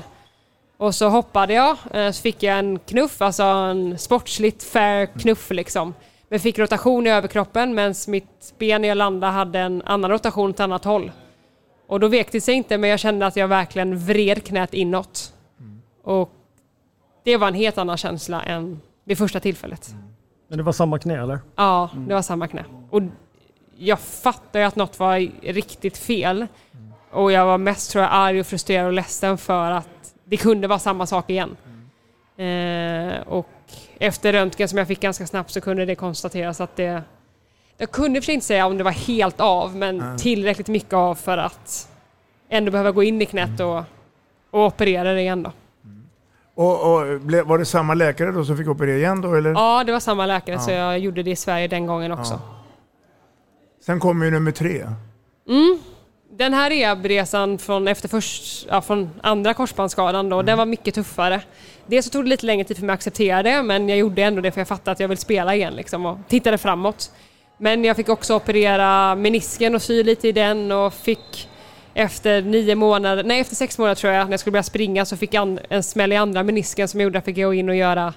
Och så hoppade jag, eh, så fick jag en knuff, alltså en sportsligt fair knuff liksom. Men fick rotation i överkroppen medan mitt ben när jag landade hade en annan rotation åt ett annat håll. Och då vek det sig inte men jag kände att jag verkligen vred knät inåt. Och det var en helt annan känsla än vid första tillfället. Men det var samma knä eller? Ja, det var samma knä. Och jag fattade att något var riktigt fel. Och jag var mest tror jag arg och frustrerad och ledsen för att det kunde vara samma sak igen. Eh, och efter röntgen som jag fick ganska snabbt så kunde det konstateras att det... Jag kunde och för inte säga om det var helt av, men Nej. tillräckligt mycket av för att ändå behöva gå in i knät och, och operera det igen då. Och, och blev- var det samma läkare då som fick operera igen då eller? Ja, det var samma läkare så Ja. jag gjorde det i Sverige den gången också. Sen kommer ju nummer tre. Mm. Den här rehabresan från, efter först, ja, från andra korsbandsskadan då, den var mycket tuffare. Dels så tog det lite längre tid för mig att acceptera det, men jag gjorde ändå det för jag fattade att jag vill spela igen liksom, och tittade framåt. Men jag fick också operera menisken och sy lite i den och fick efter nio månader, nej efter sex månader tror jag, när jag skulle börja springa så fick jag en smäll i andra menisken som gjorde att jag fick gå in och göra,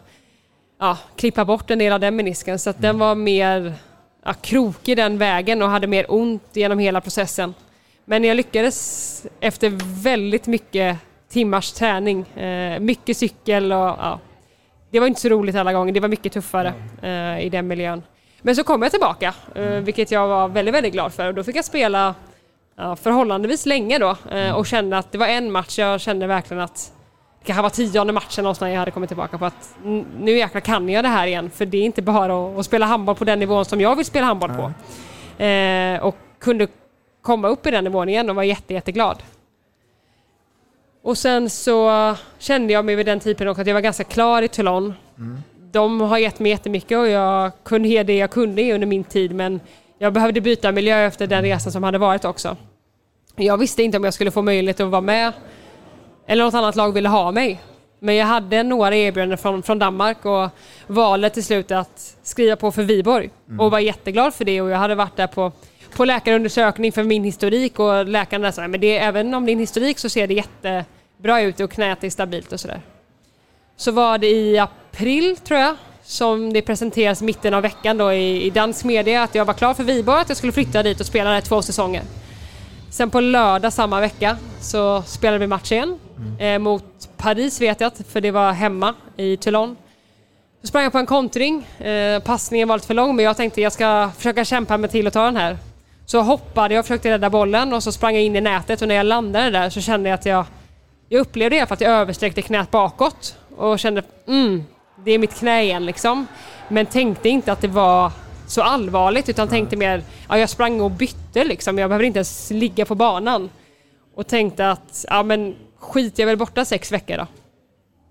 ja, klippa bort en del av den menisken. Så att den var mer ja, krokig den vägen och hade mer ont genom hela processen. Men jag lyckades efter väldigt mycket timmars träning, eh, mycket cykel och ja, det var inte så roligt alla gånger, det var mycket tuffare eh, i den miljön. Men så kom jag tillbaka, eh, vilket jag var väldigt, väldigt glad för. Och då fick jag spela ja, förhållandevis länge då eh, och kände att det var en match jag kände verkligen att det kanske var tionde matchen någonstans jag hade kommit tillbaka på att nu jäklar kan jag det här igen. För det är inte bara att, att spela handboll på den nivån som jag vill spela handboll på. Eh, och kunde komma upp i den nivån igen och var jätte, jätteglad. Och sen så kände jag mig vid den tidpunkten att jag var ganska klar i Toulon. De har gett mig jättemycket och jag kunde ge det jag kunde under min tid men jag behövde byta miljö efter den resan som hade varit också. Jag visste inte om jag skulle få möjlighet att vara med eller något annat lag ville ha mig. Men jag hade några erbjudanden från, från Danmark och valde till slut att skriva på för Viborg. Och var jätteglad för det och jag hade varit där på, på läkarundersökning för min historik och läkaren sa men det, även om din historik så ser det jättebra ut och knät är stabilt och sådär. Så var det i april tror jag som det presenteras mitten av veckan då i, i dansk media att jag var klar för Viborg, att jag skulle flytta dit och spela där två säsonger. Sen på lördag samma vecka så spelade vi match igen eh, mot Paris vet jag, för det var hemma i Toulon. Så sprang jag på en kontring. Eh, passningen var lite för lång men jag tänkte jag ska försöka kämpa mig till att ta den här. Så hoppade jag och försökte rädda bollen och så sprang jag in i nätet och när jag landade där så kände jag att jag... Jag upplevde det för att jag översträckte knät bakåt och kände mm, det är mitt knä igen liksom. Men tänkte inte att det var så allvarligt utan tänkte mer, ja jag sprang och bytte liksom. Jag behöver inte ens ligga på banan. Och tänkte att, ja men skit jag väl borta sex veckor då.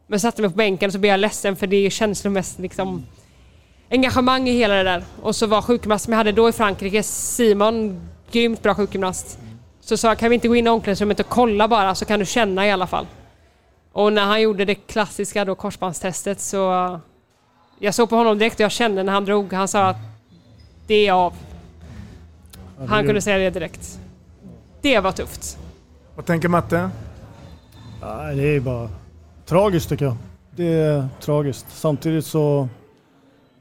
Men satte mig på bänken och så blev jag ledsen för det är ju känslomässigt liksom engagemang i hela det där. Och så var sjukgymnasten jag hade då i Frankrike, Simon, grymt bra sjukgymnast. Så sa jag, kan vi inte gå in i omklädningsrummet och kolla bara så kan du känna i alla fall. Och när han gjorde det klassiska då korsbandstestet så jag såg på honom direkt och jag kände när han drog, han sa att det är av. Han kunde säga det direkt. Det var tufft. Vad tänker Matte? Det är bara tragiskt tycker jag. Det är tragiskt. Samtidigt så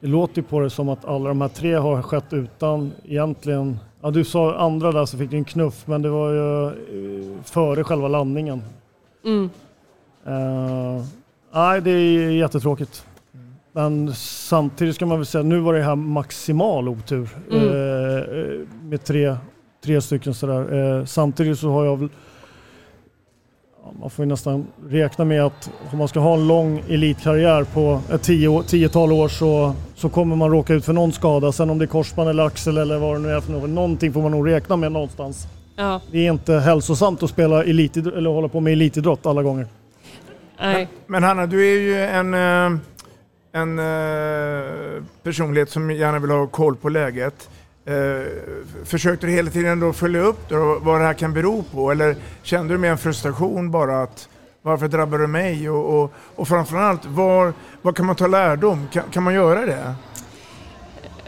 det låter ju på det som att alla de här tre har skett utan egentligen... Ja, du sa andra där så fick du en knuff men det var ju eh, före själva landningen. Mm. Eh, nej, det är jättetråkigt. Men samtidigt ska man väl säga, nu var det här maximal otur Mm. eh, med tre, tre stycken sådär. Eh, samtidigt så har jag väl Man får ju nästan räkna med att om man ska ha en lång elitkarriär på ett tio, år- tiotal år så, så kommer man råka ut för någon skada. Sen om det är korsband eller axel eller vad det nu är för något. Någonting får man nog räkna med någonstans. Ja. Det är inte hälsosamt att spela elitidrott eller hålla på med elitidrott alla gånger. Nej. Men Hanna, du är ju en, eh, en eh, personlighet som gärna vill ha koll på läget. Eh, Försökte du hela tiden då följa upp då, vad det här kan bero på? Eller kände du med en frustration bara att varför drabbar du mig? Och, och, och framförallt, var, var kan man ta lärdom? Kan, kan man göra det?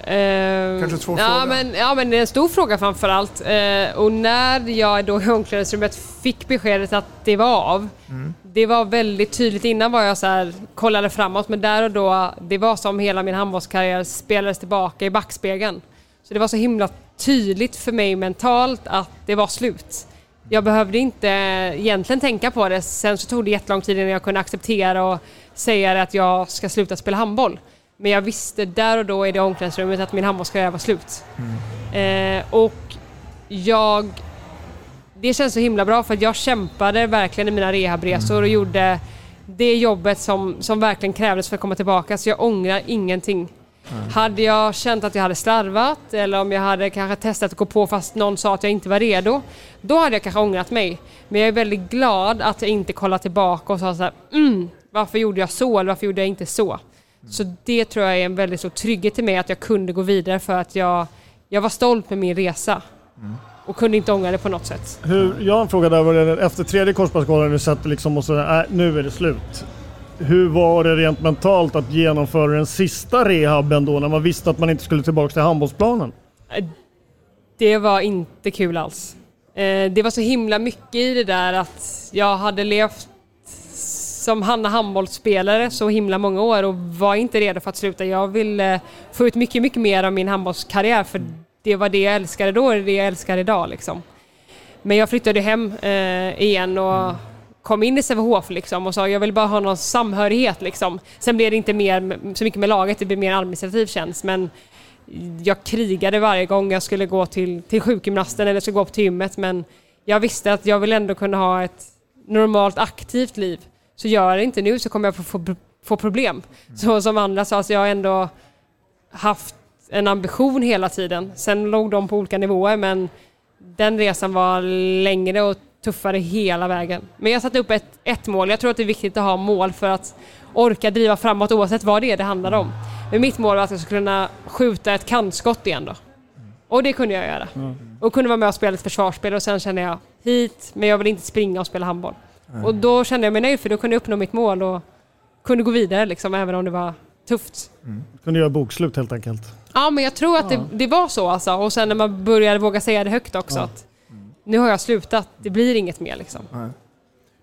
Eh, Kanske svår ja, fråga. Men, ja men det är en stor fråga framför allt. Eh, och när jag då i omklädningsrummet fick beskedet att det var av. Mm. Det var väldigt tydligt innan var jag så här, kollade framåt men där och då, det var som hela min handbollskarriär spelades tillbaka i backspegeln. Så det var så himla tydligt för mig mentalt att det var slut. Jag behövde inte egentligen tänka på det. Sen så tog det jättelång tid innan jag kunde acceptera och säga att jag ska sluta spela handboll. Men jag visste där och då i det omklädningsrummet att min handbollskarriär var slut. Eh, och jag... Det känns så himla bra för att jag kämpade verkligen i mina rehabresor och gjorde det jobbet som, som verkligen krävdes för att komma tillbaka. Så jag ångrar ingenting. Hade jag känt att jag hade slarvat eller om jag hade kanske testat att gå på fast någon sa att jag inte var redo, då hade jag kanske ångrat mig. Men jag är väldigt glad att jag inte kollade tillbaka och sa så här, mm, varför gjorde jag så eller varför gjorde jag inte så? Så det tror jag är en väldigt stor trygghet till mig att jag kunde gå vidare för att jag, jag var stolt med min resa. Och kunde inte ångra det på något sätt. Hur, jag har en fråga där. Efter tredje korsbandsskador du sett liksom och så, äh, nu är det slut. Hur var det rent mentalt att genomföra den sista rehaben då när man visste att man inte skulle tillbaka till handbollsplanen? Äh, det var inte kul alls. Eh, det var så himla mycket i det där att jag hade levt som Hanna handbollsspelare så himla många år och var inte redo för att sluta. Jag ville få ut mycket, mycket mer av min handbollskarriär för det var det jag älskade då och det jag älskar idag liksom. Men jag flyttade hem eh, igen och kom in i Sävehof liksom och sa jag vill bara ha någon samhörighet liksom. Sen blev det inte mer, så mycket med laget, det blev mer administrativ tjänst men jag krigade varje gång jag skulle gå till, till sjukgymnasten eller skulle gå upp till gymmet men jag visste att jag vill ändå kunna ha ett normalt aktivt liv. Så gör jag det inte nu så kommer jag få, få, få problem. Så som andra sa, så jag har ändå haft en ambition hela tiden. Sen låg de på olika nivåer men den resan var längre och tuffare hela vägen. Men jag satte upp ett, ett mål. Jag tror att det är viktigt att ha mål för att orka driva framåt oavsett vad det är det handlar om. Men mitt mål var att jag skulle kunna skjuta ett kantskott igen då. Och det kunde jag göra. Och kunde vara med och spela ett försvarsspel och sen kände jag hit, men jag vill inte springa och spela handboll. Och då kände jag mig nöjd för då kunde jag uppnå mitt mål och kunde gå vidare liksom, även om det var tufft. Kunde göra bokslut helt enkelt. Ja, men jag tror att det, det var så alltså. Och sen när man började våga säga det högt också. Att nu har jag slutat, det blir inget mer liksom.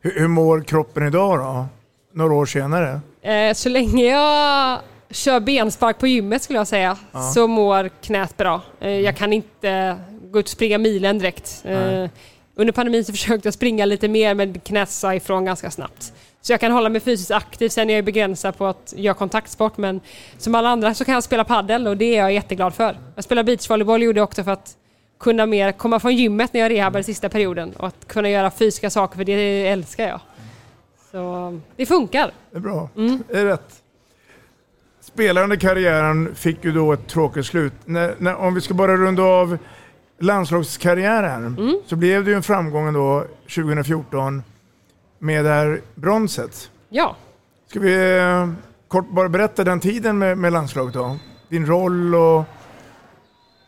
Hur, hur mår kroppen idag då? Några år senare? Eh, så länge jag kör benspark på gymmet skulle jag säga, Ja. så mår knät bra. Eh, jag kan inte gå ut och springa milen direkt. Eh, under pandemin så försökte jag springa lite mer men knät sa ifrån ganska snabbt. Så jag kan hålla mig fysiskt aktiv, sen är jag begränsad på att göra kontaktsport men som alla andra så kan jag spela paddel och det är jag jätteglad för. Jag spelar beachvolleyboll gjorde jag också för att kunna mer komma från gymmet när jag rehabade sista perioden och att kunna göra fysiska saker för det älskar jag. Så det funkar. Det är bra. Det är rätt. Spelande karriären fick ju då ett tråkigt slut. När, när, om vi ska bara runda av landslagskarriären så blev det ju en framgång då 2014 med det här bronset. Ja. Ska vi eh, kort bara berätta den tiden med, med landslaget då? Din roll och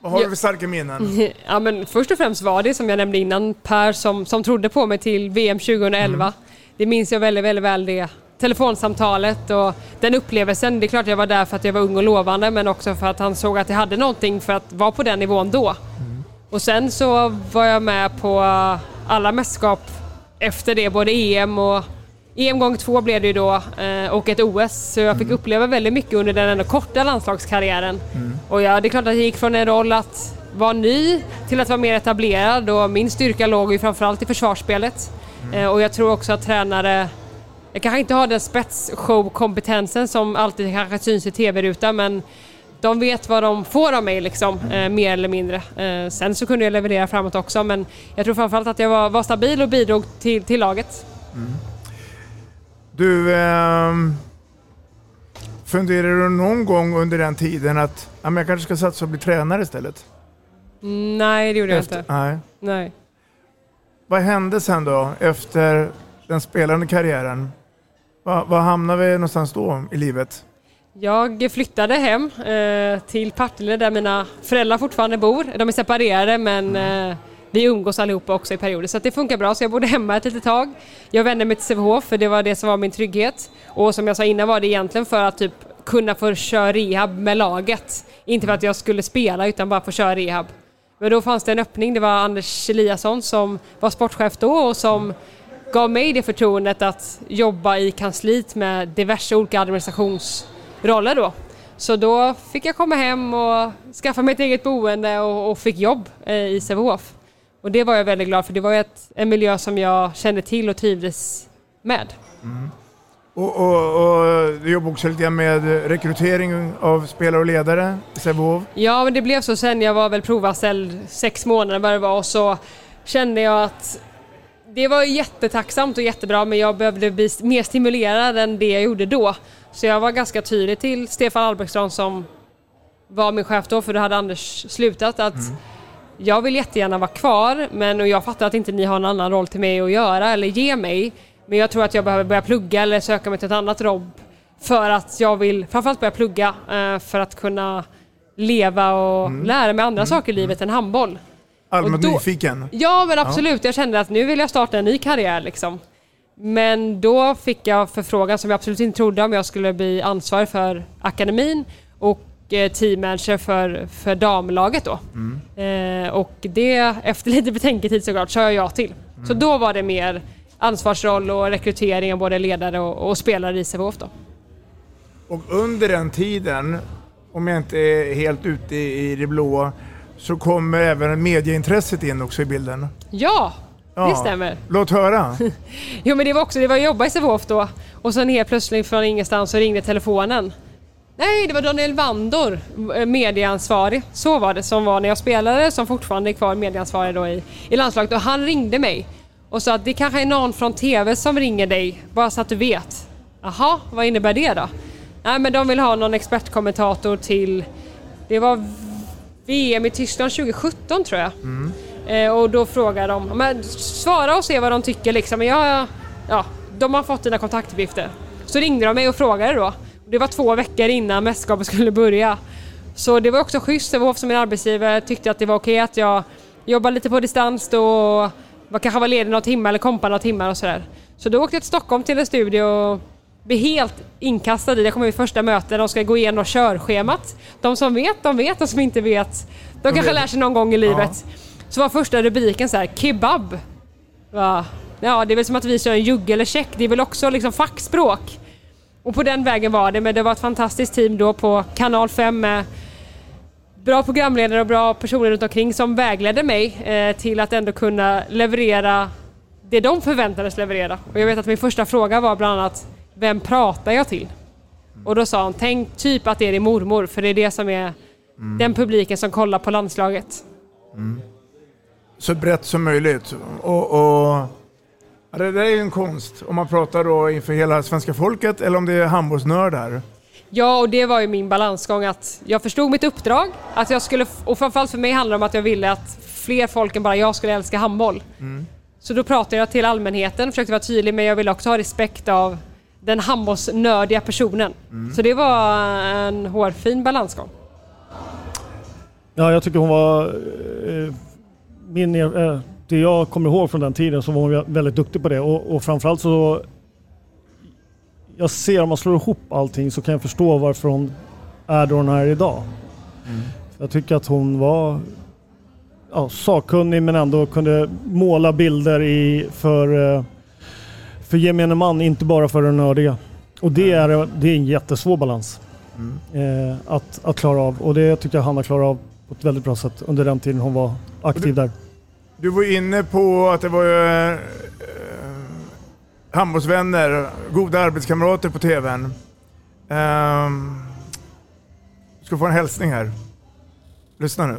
vad har du för starka minnen? Ja, men först och främst var det som jag nämnde innan Per som, som trodde på mig till VM 2011. Det minns jag väldigt, väldigt väl det telefonsamtalet och den upplevelsen. Det är klart jag var där för att jag var ung och lovande men också för att han såg att jag hade någonting för att vara på den nivån då. Och sen så var jag med på alla mästerskap efter det, både EM och EM gång två blev det ju då eh, och ett OS. Så jag fick uppleva väldigt mycket under den ändå korta landslagskarriären. Och ja, det är klart att jag gick från en roll att vara ny till att vara mer etablerad och min styrka låg ju framförallt i försvarsspelet. Eh, och jag tror också att tränare jag kanske inte har den spetsshow-kompetensen som alltid kanske syns i tv-rutan men de vet vad de får av mig liksom, eh, mer eller mindre. Eh, sen så kunde jag leverera framåt också men jag tror framförallt att jag var, var stabil och bidrog till, till laget. Du, ehm, funderar du någon gång under den tiden att ja, men jag kanske ska satsa och bli tränare istället? Nej, det gjorde jag Efter- inte. Nej. Nej. Vad hände sen då efter den spelande karriären? Var, var hamnade vi någonstans då i livet? Jag flyttade hem eh, till Partille där mina föräldrar fortfarande bor. De är separerade men eh, vi umgås allihopa också i perioder så att det funkar bra. Så jag bodde hemma ett litet tag. Jag vände mig till Sävehof för det var det som var min trygghet. Och som jag sa innan var det egentligen för att typ kunna få köra rehab med laget. Inte för att jag skulle spela utan bara få köra rehab. Men då fanns det en öppning. Det var Anders Eliasson som var sportchef då och som gav mig det förtroendet att jobba i kansliet med diverse olika administrationsroller då. Så då fick jag komma hem och skaffa mig ett eget boende och, och fick jobb eh, i Sävehof. Och det var jag väldigt glad för. Det var ett, en miljö som jag kände till och trivdes med. Och, och, och du jobbar också lite med rekrytering av spelare och ledare i Sävehof. Ja, men det blev så sen. Jag var väl provanställd sex månader vad det var och så kände jag att det var jättetacksamt och jättebra men jag behövde bli mer stimulerad än det jag gjorde då. Så jag var ganska tydlig till Stefan Albrektsson som var min chef då, för då hade Anders slutat, att jag vill jättegärna vara kvar men och jag fattar att inte ni har en annan roll till mig att göra eller ge mig. Men jag tror att jag behöver börja plugga eller söka mig till ett annat jobb för att jag vill framförallt börja plugga eh, för att kunna leva och lära mig andra saker i livet än handboll. Allmänt då- nyfiken. Ja men absolut, jag kände att nu vill jag starta en ny karriär liksom. Men då fick jag förfrågan som jag absolut inte trodde om jag skulle bli ansvarig för akademin och eh, teammanager för, för damlaget då. Eh, och det, efter lite betänketid såklart, sa jag ja till. Så då var det mer ansvarsroll och rekrytering av både ledare och, och spelare i Sävehof då. Och under den tiden, om jag inte är helt ute i det blåa, så kommer även medieintresset in också i bilden. Ja, Ja. det stämmer. Låt höra. Jo men det var också, det var att jobba i Sävehof då och sen helt plötsligt från ingenstans så ringde telefonen. Nej, det var Daniel Vandor, eh, medieansvarig. Så var det som var när jag spelade, som fortfarande är kvar medieansvarig då i, i landslaget. Och han ringde mig och sa att det kanske är någon från TV som ringer dig, bara så att du vet. Jaha, vad innebär det då? Nej, men de vill ha någon expertkommentator till... Det var VM i Tyskland 2017 tror jag. Eh, och då frågar de, men svara och se vad de tycker liksom. Jag, ja, de har fått dina kontaktuppgifter. Så ringde de mig och frågade då. Det var två veckor innan mästerskapet skulle börja. Så det var också schysst. Sävehof som min arbetsgivare tyckte att det var okej att jag jobbade lite på distans då. Var, kanske var ledig några timmar eller kompade några timmar och sådär. Så då åkte jag till Stockholm till en studio och blev helt inkastad i. Jag kommer vid första mötet, de ska gå igenom körschemat. De som vet, de vet. De som inte vet, de kanske vet. lär sig någon gång i livet. Så var första rubriken så här, kebab. Va? Ja, det är väl som att vi kör en jugge eller check. Det är väl också liksom fackspråk. Och på den vägen var det, men det var ett fantastiskt team då på kanal 5 med bra programledare och bra personer runt omkring som vägledde mig eh, till att ändå kunna leverera det de förväntades leverera. Och jag vet att min första fråga var bland annat Vem pratar jag till? Och då sa hon, tänk typ att det är din mormor för det är det som är Mm. den publiken som kollar på landslaget. Mm. Så brett som möjligt. Och, och, ja, det där är ju en konst. Om man pratar då inför hela svenska folket eller om det är handbollsnördar. Ja, och det var ju min balansgång att jag förstod mitt uppdrag, att jag skulle, och framförallt för mig handlar det om att jag ville att fler folk än bara jag skulle älska handboll. Mm. Så då pratade jag till allmänheten, försökte vara tydlig, men jag ville också ha respekt av den handbollsnördiga personen. Mm. Så det var en hårfin balansgång. Ja, jag tycker hon var... Eh, min, eh, det jag kommer ihåg från den tiden så var hon väldigt duktig på det och, och framförallt så... Jag ser om man slår ihop allting så kan jag förstå varför hon är där hon är idag. Jag tycker att hon var ja, sakkunnig men ändå kunde måla bilder i, för, eh, för gemene man, inte bara för den nördiga. Och det är, det är en jättesvår balans eh, att, att klara av. Och det tycker jag Hanna klarar av på ett väldigt bra sätt under den tiden hon var aktiv där. Du var inne på att det var eh, handbollsvänner, goda arbetskamrater på TVn. Ehm, du ska få en hälsning här. Lyssna nu.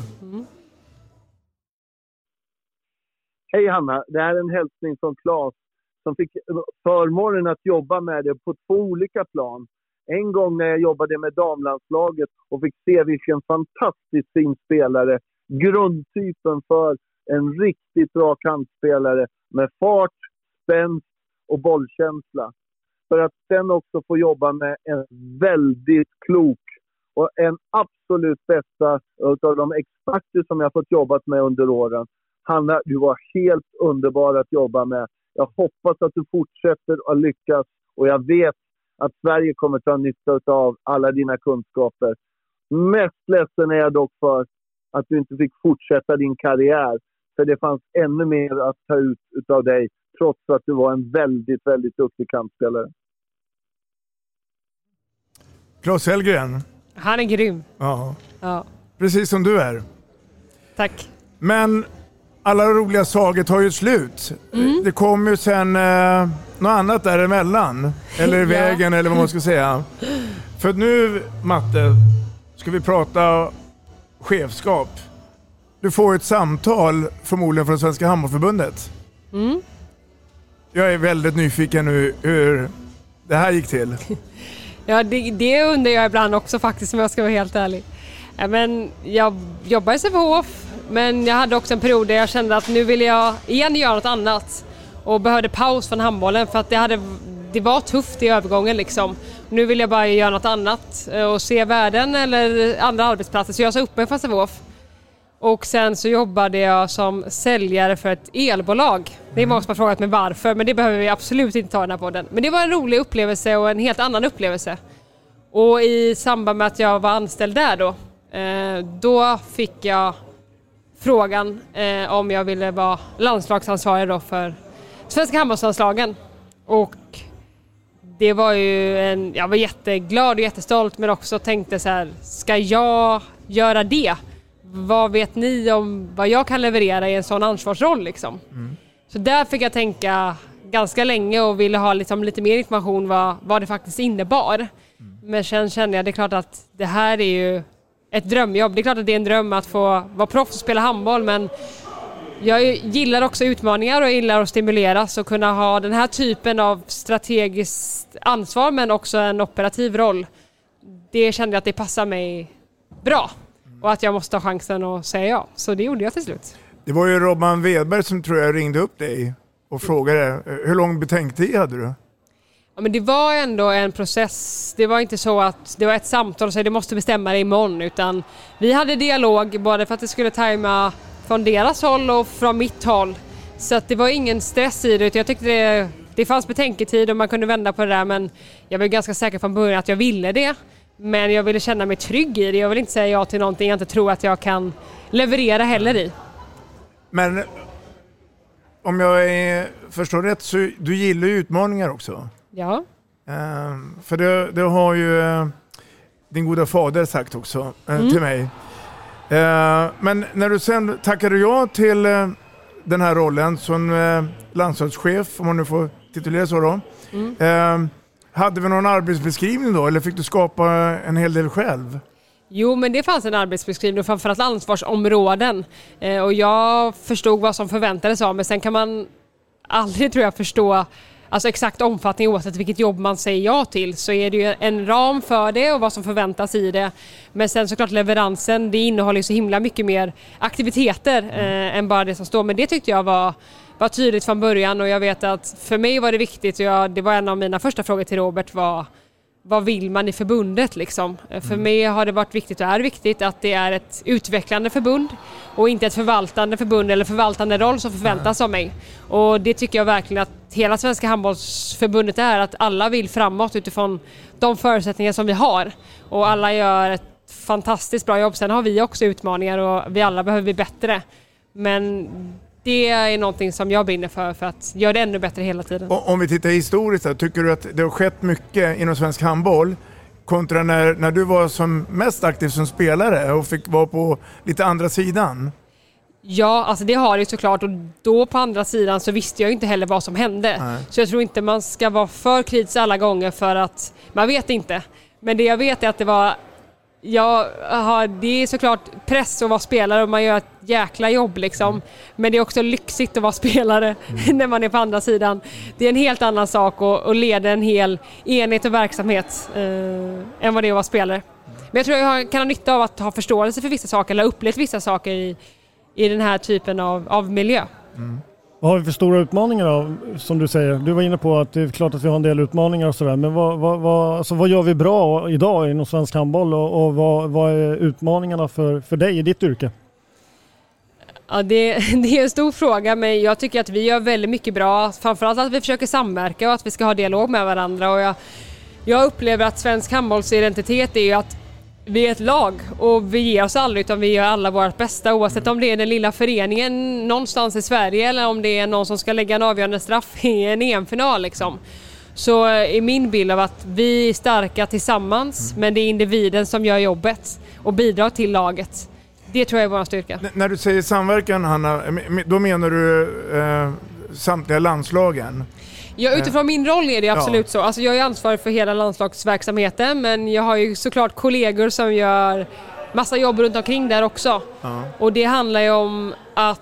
Hej Hanna, det här är en hälsning från Claes som fick förmånen att jobba med det på två olika plan. En gång när jag jobbade med damlandslaget och fick se vilken fantastiskt fin spelare, grundtypen för en riktigt bra kantspelare med fart, spänst och bollkänsla. För att sen också få jobba med en väldigt klok och en absolut bästa av de experter som jag fått jobbat med under åren. Hanna, du var helt underbar att jobba med. Jag hoppas att du fortsätter att lyckas och jag vet att Sverige kommer ta nytta av alla dina kunskaper. Mest ledsen är jag dock för att du inte fick fortsätta din karriär. För det fanns ännu mer att ta ut av dig trots att du var en väldigt, väldigt duktig kampspelare. Claes Hellgren. Han är grym. Ja. Ja. Precis som du är. Tack. Men alla roliga sagor tar ju slut. Mm. Det kommer ju sen eh, något annat däremellan. Eller i Ja. vägen eller vad man ska säga. För nu Matte, ska vi prata chefskap. Du får ett samtal förmodligen från Svenska Handbollförbundet. Mm. Jag är väldigt nyfiken nu hur det här gick till. Ja, det, det undrar jag ibland också faktiskt om jag ska vara helt ärlig. Ja, men jag jobbar i Sävehof, men jag hade också en period där jag kände att nu vill jag igen göra något annat och behövde paus från handbollen för att det, hade, det var tufft i övergången liksom. Nu vill jag bara göra något annat och se världen eller andra arbetsplatser så jag sa upp mig från Sävehof. Och sen så jobbade jag som säljare för ett elbolag. Det är många som har frågat mig varför, men det behöver vi absolut inte ta i den här podden. Men det var en rolig upplevelse och en helt annan upplevelse. Och i samband med att jag var anställd där då, eh, då fick jag frågan eh, om jag ville vara landslagsansvarig då för svenska handbollslandslagen. Och det var ju en, jag var jätteglad och jättestolt men också tänkte så här, ska jag göra det? Vad vet ni om vad jag kan leverera i en sån ansvarsroll liksom? Så där fick jag tänka ganska länge och ville ha liksom lite mer information vad, vad det faktiskt innebar. Men sen kände jag, det är klart att det här är ju ett drömjobb. Det är klart att det är en dröm att få vara proffs och spela handboll men jag gillar också utmaningar och gillar att stimuleras och kunna ha den här typen av strategiskt ansvar men också en operativ roll. Det kände jag att det passar mig bra och att jag måste ha chansen att säga ja. Så det gjorde jag till slut. Det var ju Robban Wedberg som tror jag ringde upp dig och frågade hur lång betänktid hade du? Ja, men det var ändå en process. Det var inte så att det var ett samtal och så du måste bestämma dig imorgon utan vi hade dialog både för att det skulle tajma från deras håll och från mitt håll. Så att det var ingen stress i det utan jag tyckte det, det fanns betänketid och man kunde vända på det där men jag var ganska säker från början att jag ville det. Men jag ville känna mig trygg i det. Jag vill inte säga ja till någonting jag inte tror att jag kan leverera heller i. Men om jag är, förstår rätt så du gillar ju utmaningar också? Ja. Ehm, för det, det har ju eh, din goda fader sagt också eh, Mm. till mig. Ehm, men när du sen tackade ja till eh, den här rollen som landslagschef, om man nu får titulera så då. Mm. Hade vi någon arbetsbeskrivning då eller fick du skapa en hel del själv? Jo, men det fanns en arbetsbeskrivning och framförallt ansvarsområden. Eh, och jag förstod vad som förväntades av mig. Sen kan man aldrig, tror jag, förstå alltså exakt omfattning oavsett vilket jobb man säger ja till. Så är det ju en ram för det och vad som förväntas i det. Men sen såklart leveransen, det innehåller ju så himla mycket mer aktiviteter eh, än bara det som står. Men det tyckte jag var var tydligt från början och jag vet att för mig var det viktigt och jag, det var en av mina första frågor till Robert var vad vill man i förbundet liksom? För mig har det varit viktigt och är viktigt att det är ett utvecklande förbund och inte ett förvaltande förbund eller förvaltande roll som förväntas av mig. Och det tycker jag verkligen att hela Svenska handbollsförbundet är, att alla vill framåt utifrån de förutsättningar som vi har. Och alla gör ett fantastiskt bra jobb. Sen har vi också utmaningar och vi alla behöver bli bättre. Men det är någonting som jag brinner för, för att göra det ännu bättre hela tiden. Om vi tittar historiskt, här, tycker du att det har skett mycket inom svensk handboll kontra när, när du var som mest aktiv som spelare och fick vara på lite andra sidan? Ja, alltså det har det såklart och då på andra sidan så visste jag inte heller vad som hände. Nej. Så jag tror inte man ska vara för kritisk alla gånger för att man vet inte. Men det jag vet är att det var Ja, aha, det är såklart press att vara spelare och man gör ett jäkla jobb liksom. Men det är också lyxigt att vara spelare när man är på andra sidan. Det är en helt annan sak att, att leda en hel enhet och verksamhet eh, än vad det är att vara spelare. Men jag tror jag kan ha nytta av att ha förståelse för vissa saker eller upplevt vissa saker i, i den här typen av, av miljö. Vad har vi för stora utmaningar då, som du säger? Du var inne på att det är klart att vi har en del utmaningar och sådär. Men vad, vad, vad, alltså vad gör vi bra idag inom svensk handboll och, och vad, vad är utmaningarna för, för dig i ditt yrke? Ja, det, det är en stor fråga men jag tycker att vi gör väldigt mycket bra. Framförallt att vi försöker samverka och att vi ska ha dialog med varandra. Och jag, jag upplever att svensk handbollsidentitet är ju att vi är ett lag och vi ger oss aldrig utan vi gör alla vårt bästa oavsett om det är den lilla föreningen någonstans i Sverige eller om det är någon som ska lägga en avgörande straff i en EM-final liksom. Så är min bild av att vi är starka tillsammans men det är individen som gör jobbet och bidrar till laget. Det tror jag är vår styrka. N- när du säger samverkan Hanna, m- då menar du eh, samtliga landslagen? Ja, utifrån min roll är det Ja. absolut så. Alltså jag är ansvarig för hela landslagsverksamheten men jag har ju såklart kollegor som gör massa jobb runt omkring där också. Ja. Och det handlar ju om att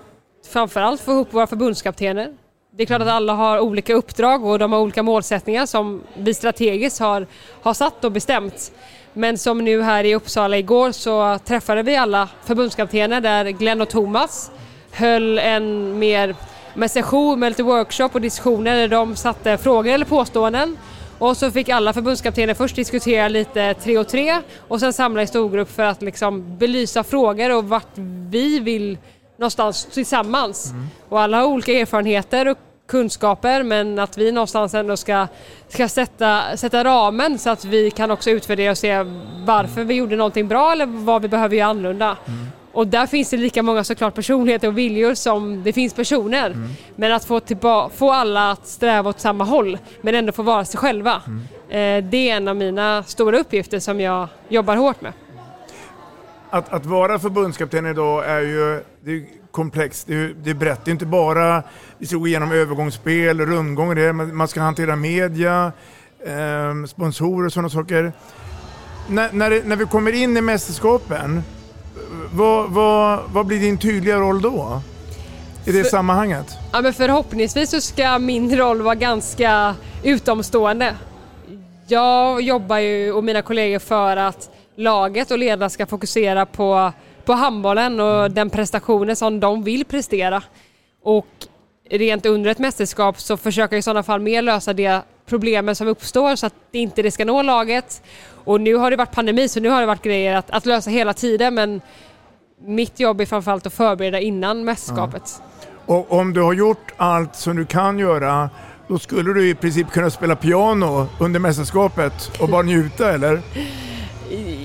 framförallt få ihop våra förbundskaptener. Det är klart att alla har olika uppdrag och de har olika målsättningar som vi strategiskt har, har satt och bestämt. Men som nu här i Uppsala igår så träffade vi alla förbundskaptener där Glenn och Thomas höll en mer med session med lite workshop och diskussioner där de satte frågor eller påståenden. Och så fick alla förbundskaptener först diskutera lite tre och tre och sen samla i storgrupp för att liksom belysa frågor och vart vi vill någonstans tillsammans. Och alla har olika erfarenheter och kunskaper men att vi någonstans ändå ska, ska sätta, sätta ramen så att vi kan också utvärdera och se varför vi gjorde någonting bra eller vad vi behöver göra annorlunda. Och där finns det lika många såklart personligheter och viljor som det finns personer. Men att få, tillba- få alla att sträva åt samma håll men ändå få vara sig själva. Eh, det är en av mina stora uppgifter som jag jobbar hårt med. Att, att vara förbundskapten idag är ju det är komplext, det är, det är brett. Det är inte bara vi ska gå igenom övergångsspel, rundgång det, men man ska hantera media, eh, sponsorer och sådana saker. när, när, när vi kommer in i mästerskapen, vad, vad, vad blir din tydliga roll då? I det För- sammanhanget? Ja, men förhoppningsvis så ska min roll vara ganska utomstående. Jag jobbar ju och mina kollegor för att laget och ledarna ska fokusera på, på handbollen och den prestationen som de vill prestera. Och rent under ett mästerskap så försöker jag i sådana fall mer lösa de problemen som uppstår så att det inte det ska nå laget. Och nu har det varit pandemi så nu har det varit grejer att, att lösa hela tiden men mitt jobb är framförallt att förbereda innan mästerskapet. Och om du har gjort allt som du kan göra, då skulle du i princip kunna spela piano under mästerskapet och bara njuta eller?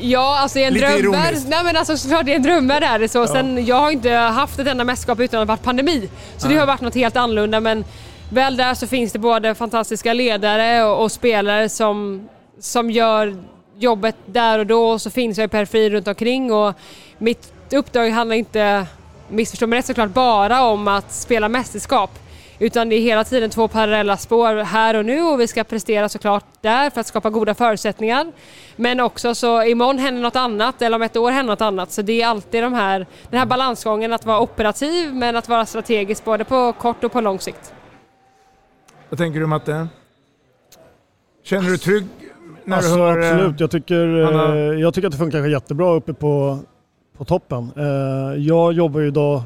Ja, alltså i en drömvärld. Nej men alltså såklart i en drömvärld är det så. Sen, jag har inte haft ett enda mästerskap utan att det varit pandemi. Så det har varit något helt annorlunda men väl där så finns det både fantastiska ledare och, och spelare som, som gör jobbet där och då och så finns jag i periferin runt omkring och mitt uppdrag handlar inte, missförstå mig rätt såklart, bara om att spela mästerskap. Utan det är hela tiden två parallella spår här och nu och vi ska prestera såklart där för att skapa goda förutsättningar. Men också så imorgon händer något annat eller om ett år händer något annat. Så det är alltid de här, den här balansgången att vara operativ men att vara strategisk både på kort och på lång sikt. Vad tänker du Matte? Känner du dig trygg när alltså, du hör... eh, Absolut, jag tycker, Anna? eh, jag tycker att det funkar jättebra uppe på, på toppen. Eh, jag jobbar ju idag,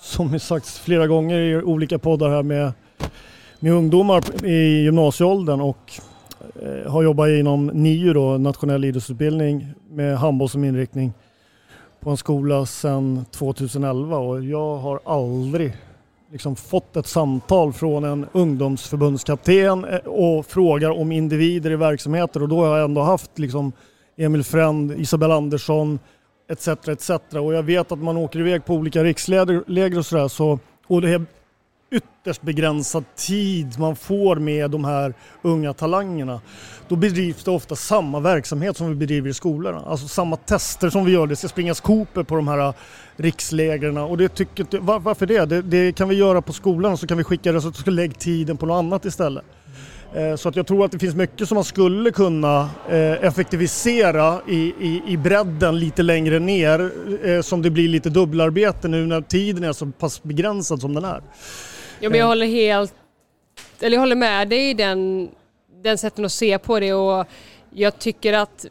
som sagts flera gånger i olika poddar här med, med ungdomar i gymnasieåldern och eh, har jobbat inom NIU, då, nationell idrottsutbildning, med handboll som inriktning på en skola sedan 2011 och jag har aldrig liksom fått ett samtal från en ungdomsförbundskapten eh, och frågar om individer i verksamheter och då har jag ändå haft liksom Emil Fränd, Isabel Andersson etc. etc. Och jag vet att man åker iväg på olika riksläger och sådär så, och det är ytterst begränsad tid man får med de här unga talangerna. Då bedrivs det ofta samma verksamhet som vi bedriver i skolorna. Alltså samma tester som vi gör. Det ska springas Cooper på de här äh, rikslägren. Och det tycker, var, varför det? det? Det kan vi göra på skolan så kan vi skicka resultat och lägga tiden på något annat istället. Eh, Så att jag tror att det finns mycket som man skulle kunna eh, effektivisera i, i, i bredden lite längre ner eh, som det blir lite dubbelarbete nu när tiden är så pass begränsad som den är. Ja, men jag håller helt, eller jag håller med dig i den, den sätten att se på det och jag tycker att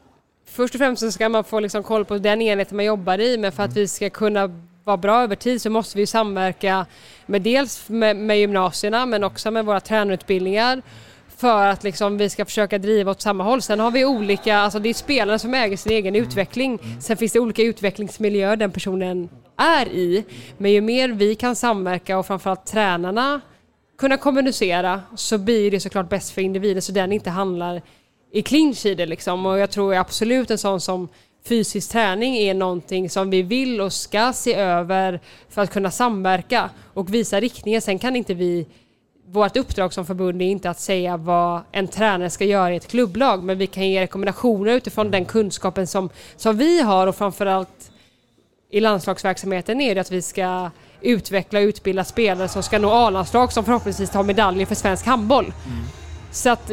först och främst så ska man få liksom koll på den enheten man jobbar i men för att vi ska kunna vara bra över tid så måste vi samverka med dels med, med gymnasierna men också med våra tränarutbildningar för att liksom vi ska försöka driva åt samma håll. Sen har vi olika, alltså det är spelarna som äger sin egen utveckling. Sen finns det olika utvecklingsmiljöer den personen är i. Men ju mer vi kan samverka och framförallt tränarna kunna kommunicera så blir det såklart bäst för individen så den inte handlar i clinch i det liksom. Och jag tror absolut en sån som fysisk träning är någonting som vi vill och ska se över för att kunna samverka och visa riktningen. Sen kan inte vi vårt uppdrag som förbund är inte att säga vad en tränare ska göra i ett klubblag, men vi kan ge rekommendationer utifrån den kunskapen som, som vi har och framförallt i landslagsverksamheten är det att vi ska utveckla och utbilda spelare som ska nå A-landslag som förhoppningsvis tar medaljer för svensk handboll. Så att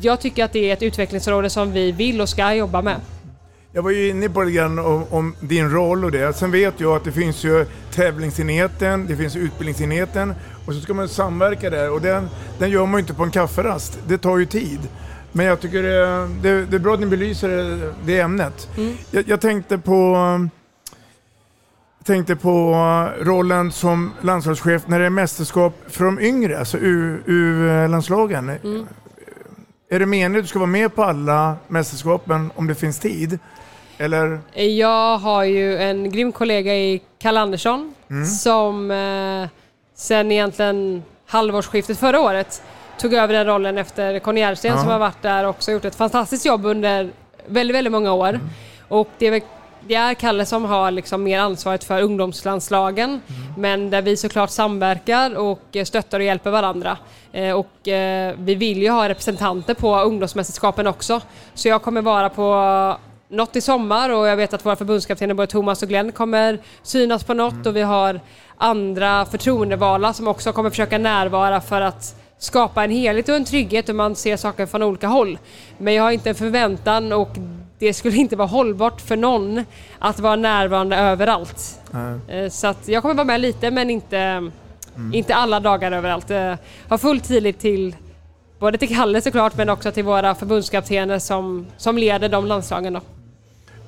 jag tycker att det är ett utvecklingsområde som vi vill och ska jobba med. Jag var ju inne på lite grann om, om din roll och det. Sen vet jag att det finns ju tävlingsenheten, det finns utbildningsenheten och så ska man samverka där och den, den gör man ju inte på en kafferast. Det tar ju tid. Men jag tycker det, det, det är bra att ni belyser det, det ämnet. Jag, jag tänkte på jag tänkte på rollen som landslagschef när det är mästerskap för de yngre, alltså U-landslagen. Är det meningen att du ska vara med på alla mästerskapen om det finns tid? Eller? Jag har ju en grym kollega i Kalle Andersson Mm. som eh, sen egentligen halvårsskiftet förra året tog över den rollen efter Conny Järrsten Ja. som har varit där och också gjort ett fantastiskt jobb under väldigt, väldigt många år. Mm. Och det är, det är Kalle som har liksom mer ansvaret för ungdomslandslagen Mm. men där vi såklart samverkar och stöttar och hjälper varandra. Eh, Och eh, vi vill ju ha representanter på ungdomsmästerskapen också. Så jag kommer vara på något i sommar och jag vet att våra förbundskaptener både Thomas och Glenn kommer synas på något och vi har andra förtroendevalda som också kommer försöka närvara för att skapa en helhet och en trygghet och man ser saker från olika håll. Men jag har inte en förväntan och det skulle inte vara hållbart för någon att vara närvarande överallt. Eh, Så att jag kommer vara med lite men inte, inte alla dagar överallt. Eh, Har full tillit till både till Kalle såklart men också till våra förbundskaptener som, som leder de landslagen. Då.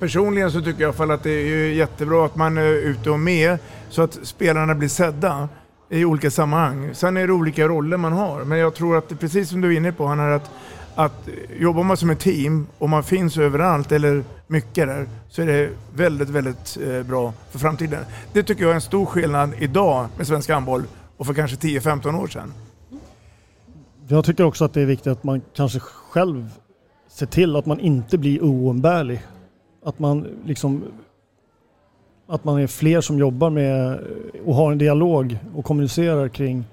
Personligen så tycker jag i alla fall att det är jättebra att man är ute och med så att spelarna blir sedda i olika sammanhang. Sen är det olika roller man har, men jag tror att det, precis som du är inne på, han är att, att jobbar man som ett team och man finns överallt eller mycket där så är det väldigt, väldigt eh, bra för framtiden. Det tycker jag är en stor skillnad idag med svensk handboll och för kanske 10-15 år sedan. Jag tycker också att det är viktigt att man kanske själv ser till att man inte blir oumbärlig. Att man liksom att man är fler som jobbar med och har en dialog och kommunicerar kring,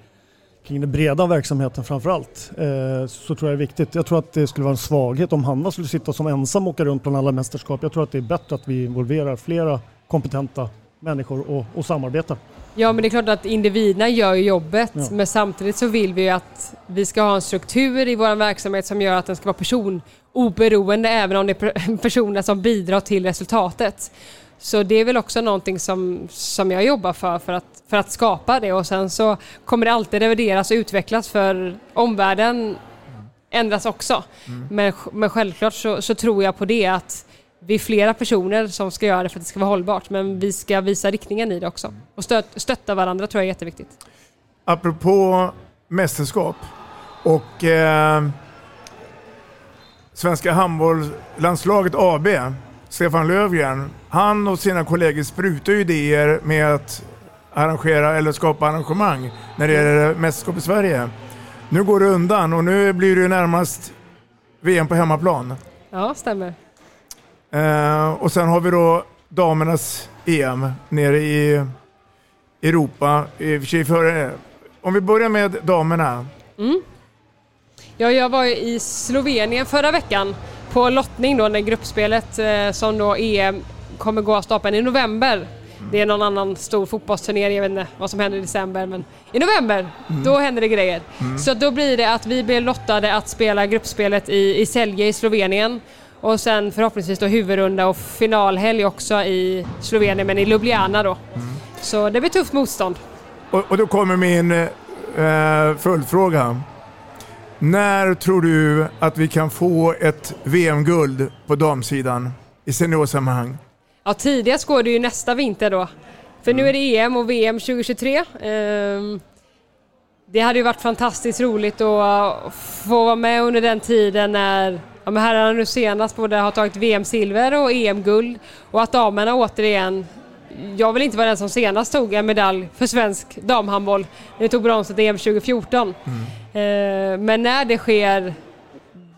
kring den breda verksamheten framför allt. Eh, så tror jag är viktigt. Jag tror att det skulle vara en svaghet om Hanna skulle sitta som ensam och åka runt bland alla mästerskap. Jag tror att det är bättre att vi involverar flera kompetenta människor och, och samarbetar. Ja men det är klart att individerna gör jobbet Ja. men samtidigt så vill vi ju att vi ska ha en struktur i vår verksamhet som gör att den ska vara personoberoende även om det är per- personer som bidrar till resultatet. Så det är väl också någonting som, som jag jobbar för, för att, för att skapa det och sen så kommer det alltid revideras och utvecklas för omvärlden ändras också. Men, men självklart så, så tror jag på det att vi är flera personer som ska göra det för att det ska vara hållbart men vi ska visa riktningen i det också. Och stött, stötta varandra tror jag är jätteviktigt. Apropå mästerskap och eh, Svenska handbollslandslaget AB, Stefan Löfgren, han och sina kollegor sprutar ju idéer med att arrangera eller skapa arrangemang när det gäller mästerskap i Sverige. Nu går det undan och nu blir det ju närmast VM på hemmaplan. Ja, stämmer. Eh, och sen har vi då damernas EM nere i Europa. I och för före, om vi börjar med damerna. Mm. Ja, jag var i Slovenien förra veckan på lottning då när gruppspelet eh, som då EM kommer gå av stapeln i november. Det är någon annan stor fotbollsturnering, jag vet inte vad som händer i december men i november, då händer det grejer. Så då blir det att vi blir lottade att spela gruppspelet i, i Celje i Slovenien och sen förhoppningsvis då huvudrunda och finalhelg också i Slovenien men i Ljubljana då. Så det blir tufft motstånd. Och, och då kommer min eh, följdfråga. När tror du att vi kan få ett VM-guld på damsidan i seniorsammanhang? Ja, tidigast går det ju nästa vinter då. För nu är det EM och VM 2023. Ehm, Det hade ju varit fantastiskt roligt att få vara med under den tiden när ja, men herrarna nu senast både har tagit VM-silver och EM-guld och att damerna återigen jag vill inte vara den som senast tog en medalj för svensk damhandboll. Vi tog bronset i EM 2014. Eh, Men när det sker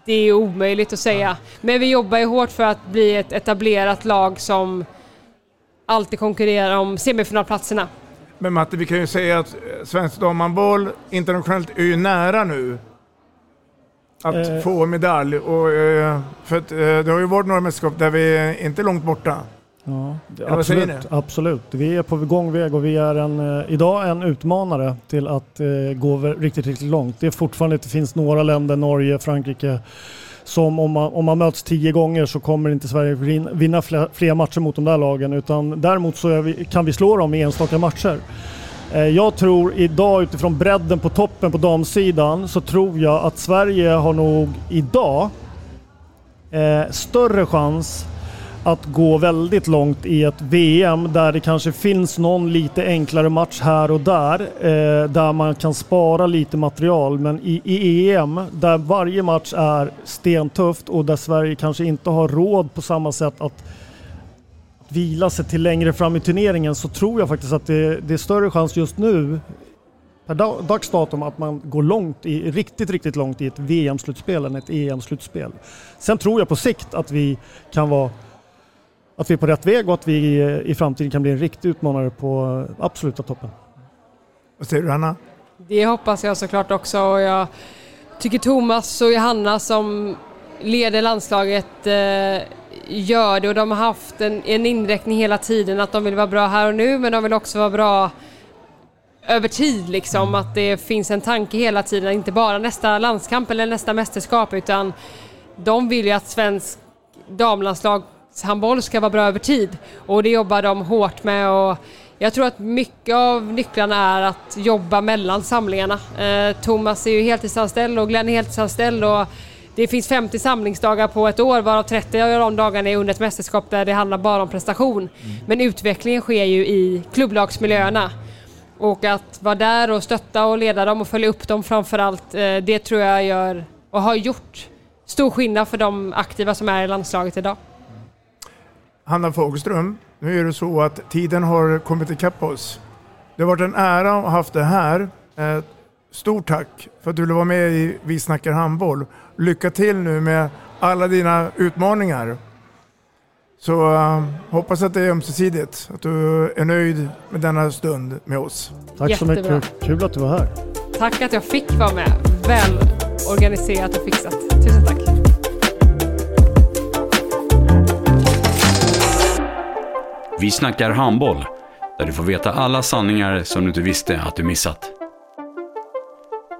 det är omöjligt att säga. Men vi jobbar ju hårt för att bli ett etablerat lag som alltid konkurrerar om semifinalplatserna. Men Matte, vi kan ju säga att svensk damhandboll internationellt är ju nära nu att Eh. få medalj. Och, eh, för att, eh, det har ju varit några mästerskap där vi är inte långt borta. Ja, Eller absolut, absolut. Vi är på gång väg och vi är en, eh, idag en utmanare till att gå riktigt, riktigt långt. Det är fortfarande det finns några länder, Norge, Frankrike, som om man, om man möts tio gånger så kommer inte Sverige vin- vinna fler, fler matcher mot de där lagen. Utan däremot så är vi, kan vi slå dem i enstaka matcher. Eh, jag tror idag utifrån bredden på toppen på damsidan så tror jag att Sverige har nog idag eh, större chans att gå väldigt långt i ett VM där det kanske finns någon lite enklare match här och där. Eh, där man kan spara lite material. Men i, i EM där varje match är stentufft och där Sverige kanske inte har råd på samma sätt att vila sig till längre fram i turneringen så tror jag faktiskt att det, det är större chans just nu per da- dags datum att man går långt, i, riktigt, riktigt långt i ett VM-slutspel än ett EM-slutspel. Sen tror jag på sikt att vi kan vara att vi är på rätt väg och att vi i framtiden kan bli en riktig utmanare på absoluta toppen. Vad säger du Hanna? Det hoppas jag såklart också och jag tycker Thomas och Johanna som leder landslaget eh, gör det och de har haft en, en inriktning hela tiden att de vill vara bra här och nu men de vill också vara bra över tid liksom. Att det finns en tanke hela tiden, inte bara nästa landskamp eller nästa mästerskap utan de vill ju att svensk damlandslagshandboll ska vara bra över tid. Och det jobbar de hårt med och jag tror att mycket av nycklarna är att jobba mellan samlingarna. Eh, Thomas är ju heltidsanställd och Glenn är heltidsanställd och det finns 50 samlingsdagar på ett år varav 30 av de dagarna är under ett mästerskap där det handlar bara om prestation. Men utvecklingen sker ju i klubblagsmiljöerna. Och att vara där och stötta och leda dem och följa upp dem framförallt, eh, det tror jag gör och har gjort stor skillnad för de aktiva som är i landslaget idag. Hanna Fogelström, nu är det så att tiden har kommit ikapp oss. Det har varit en ära att ha haft det här. Stort tack för att du ville vara med i Vi snackar handboll. Lycka till nu med alla dina utmaningar. Så uh, hoppas att det är ömsesidigt, att du är nöjd med denna stund med oss. Tack så Jättebra. mycket. Kul att du var här. Tack att jag fick vara med. Väl organiserat och fixat. Tusen tack. Vi snackar handboll, där du får veta alla sanningar som du inte visste att du missat.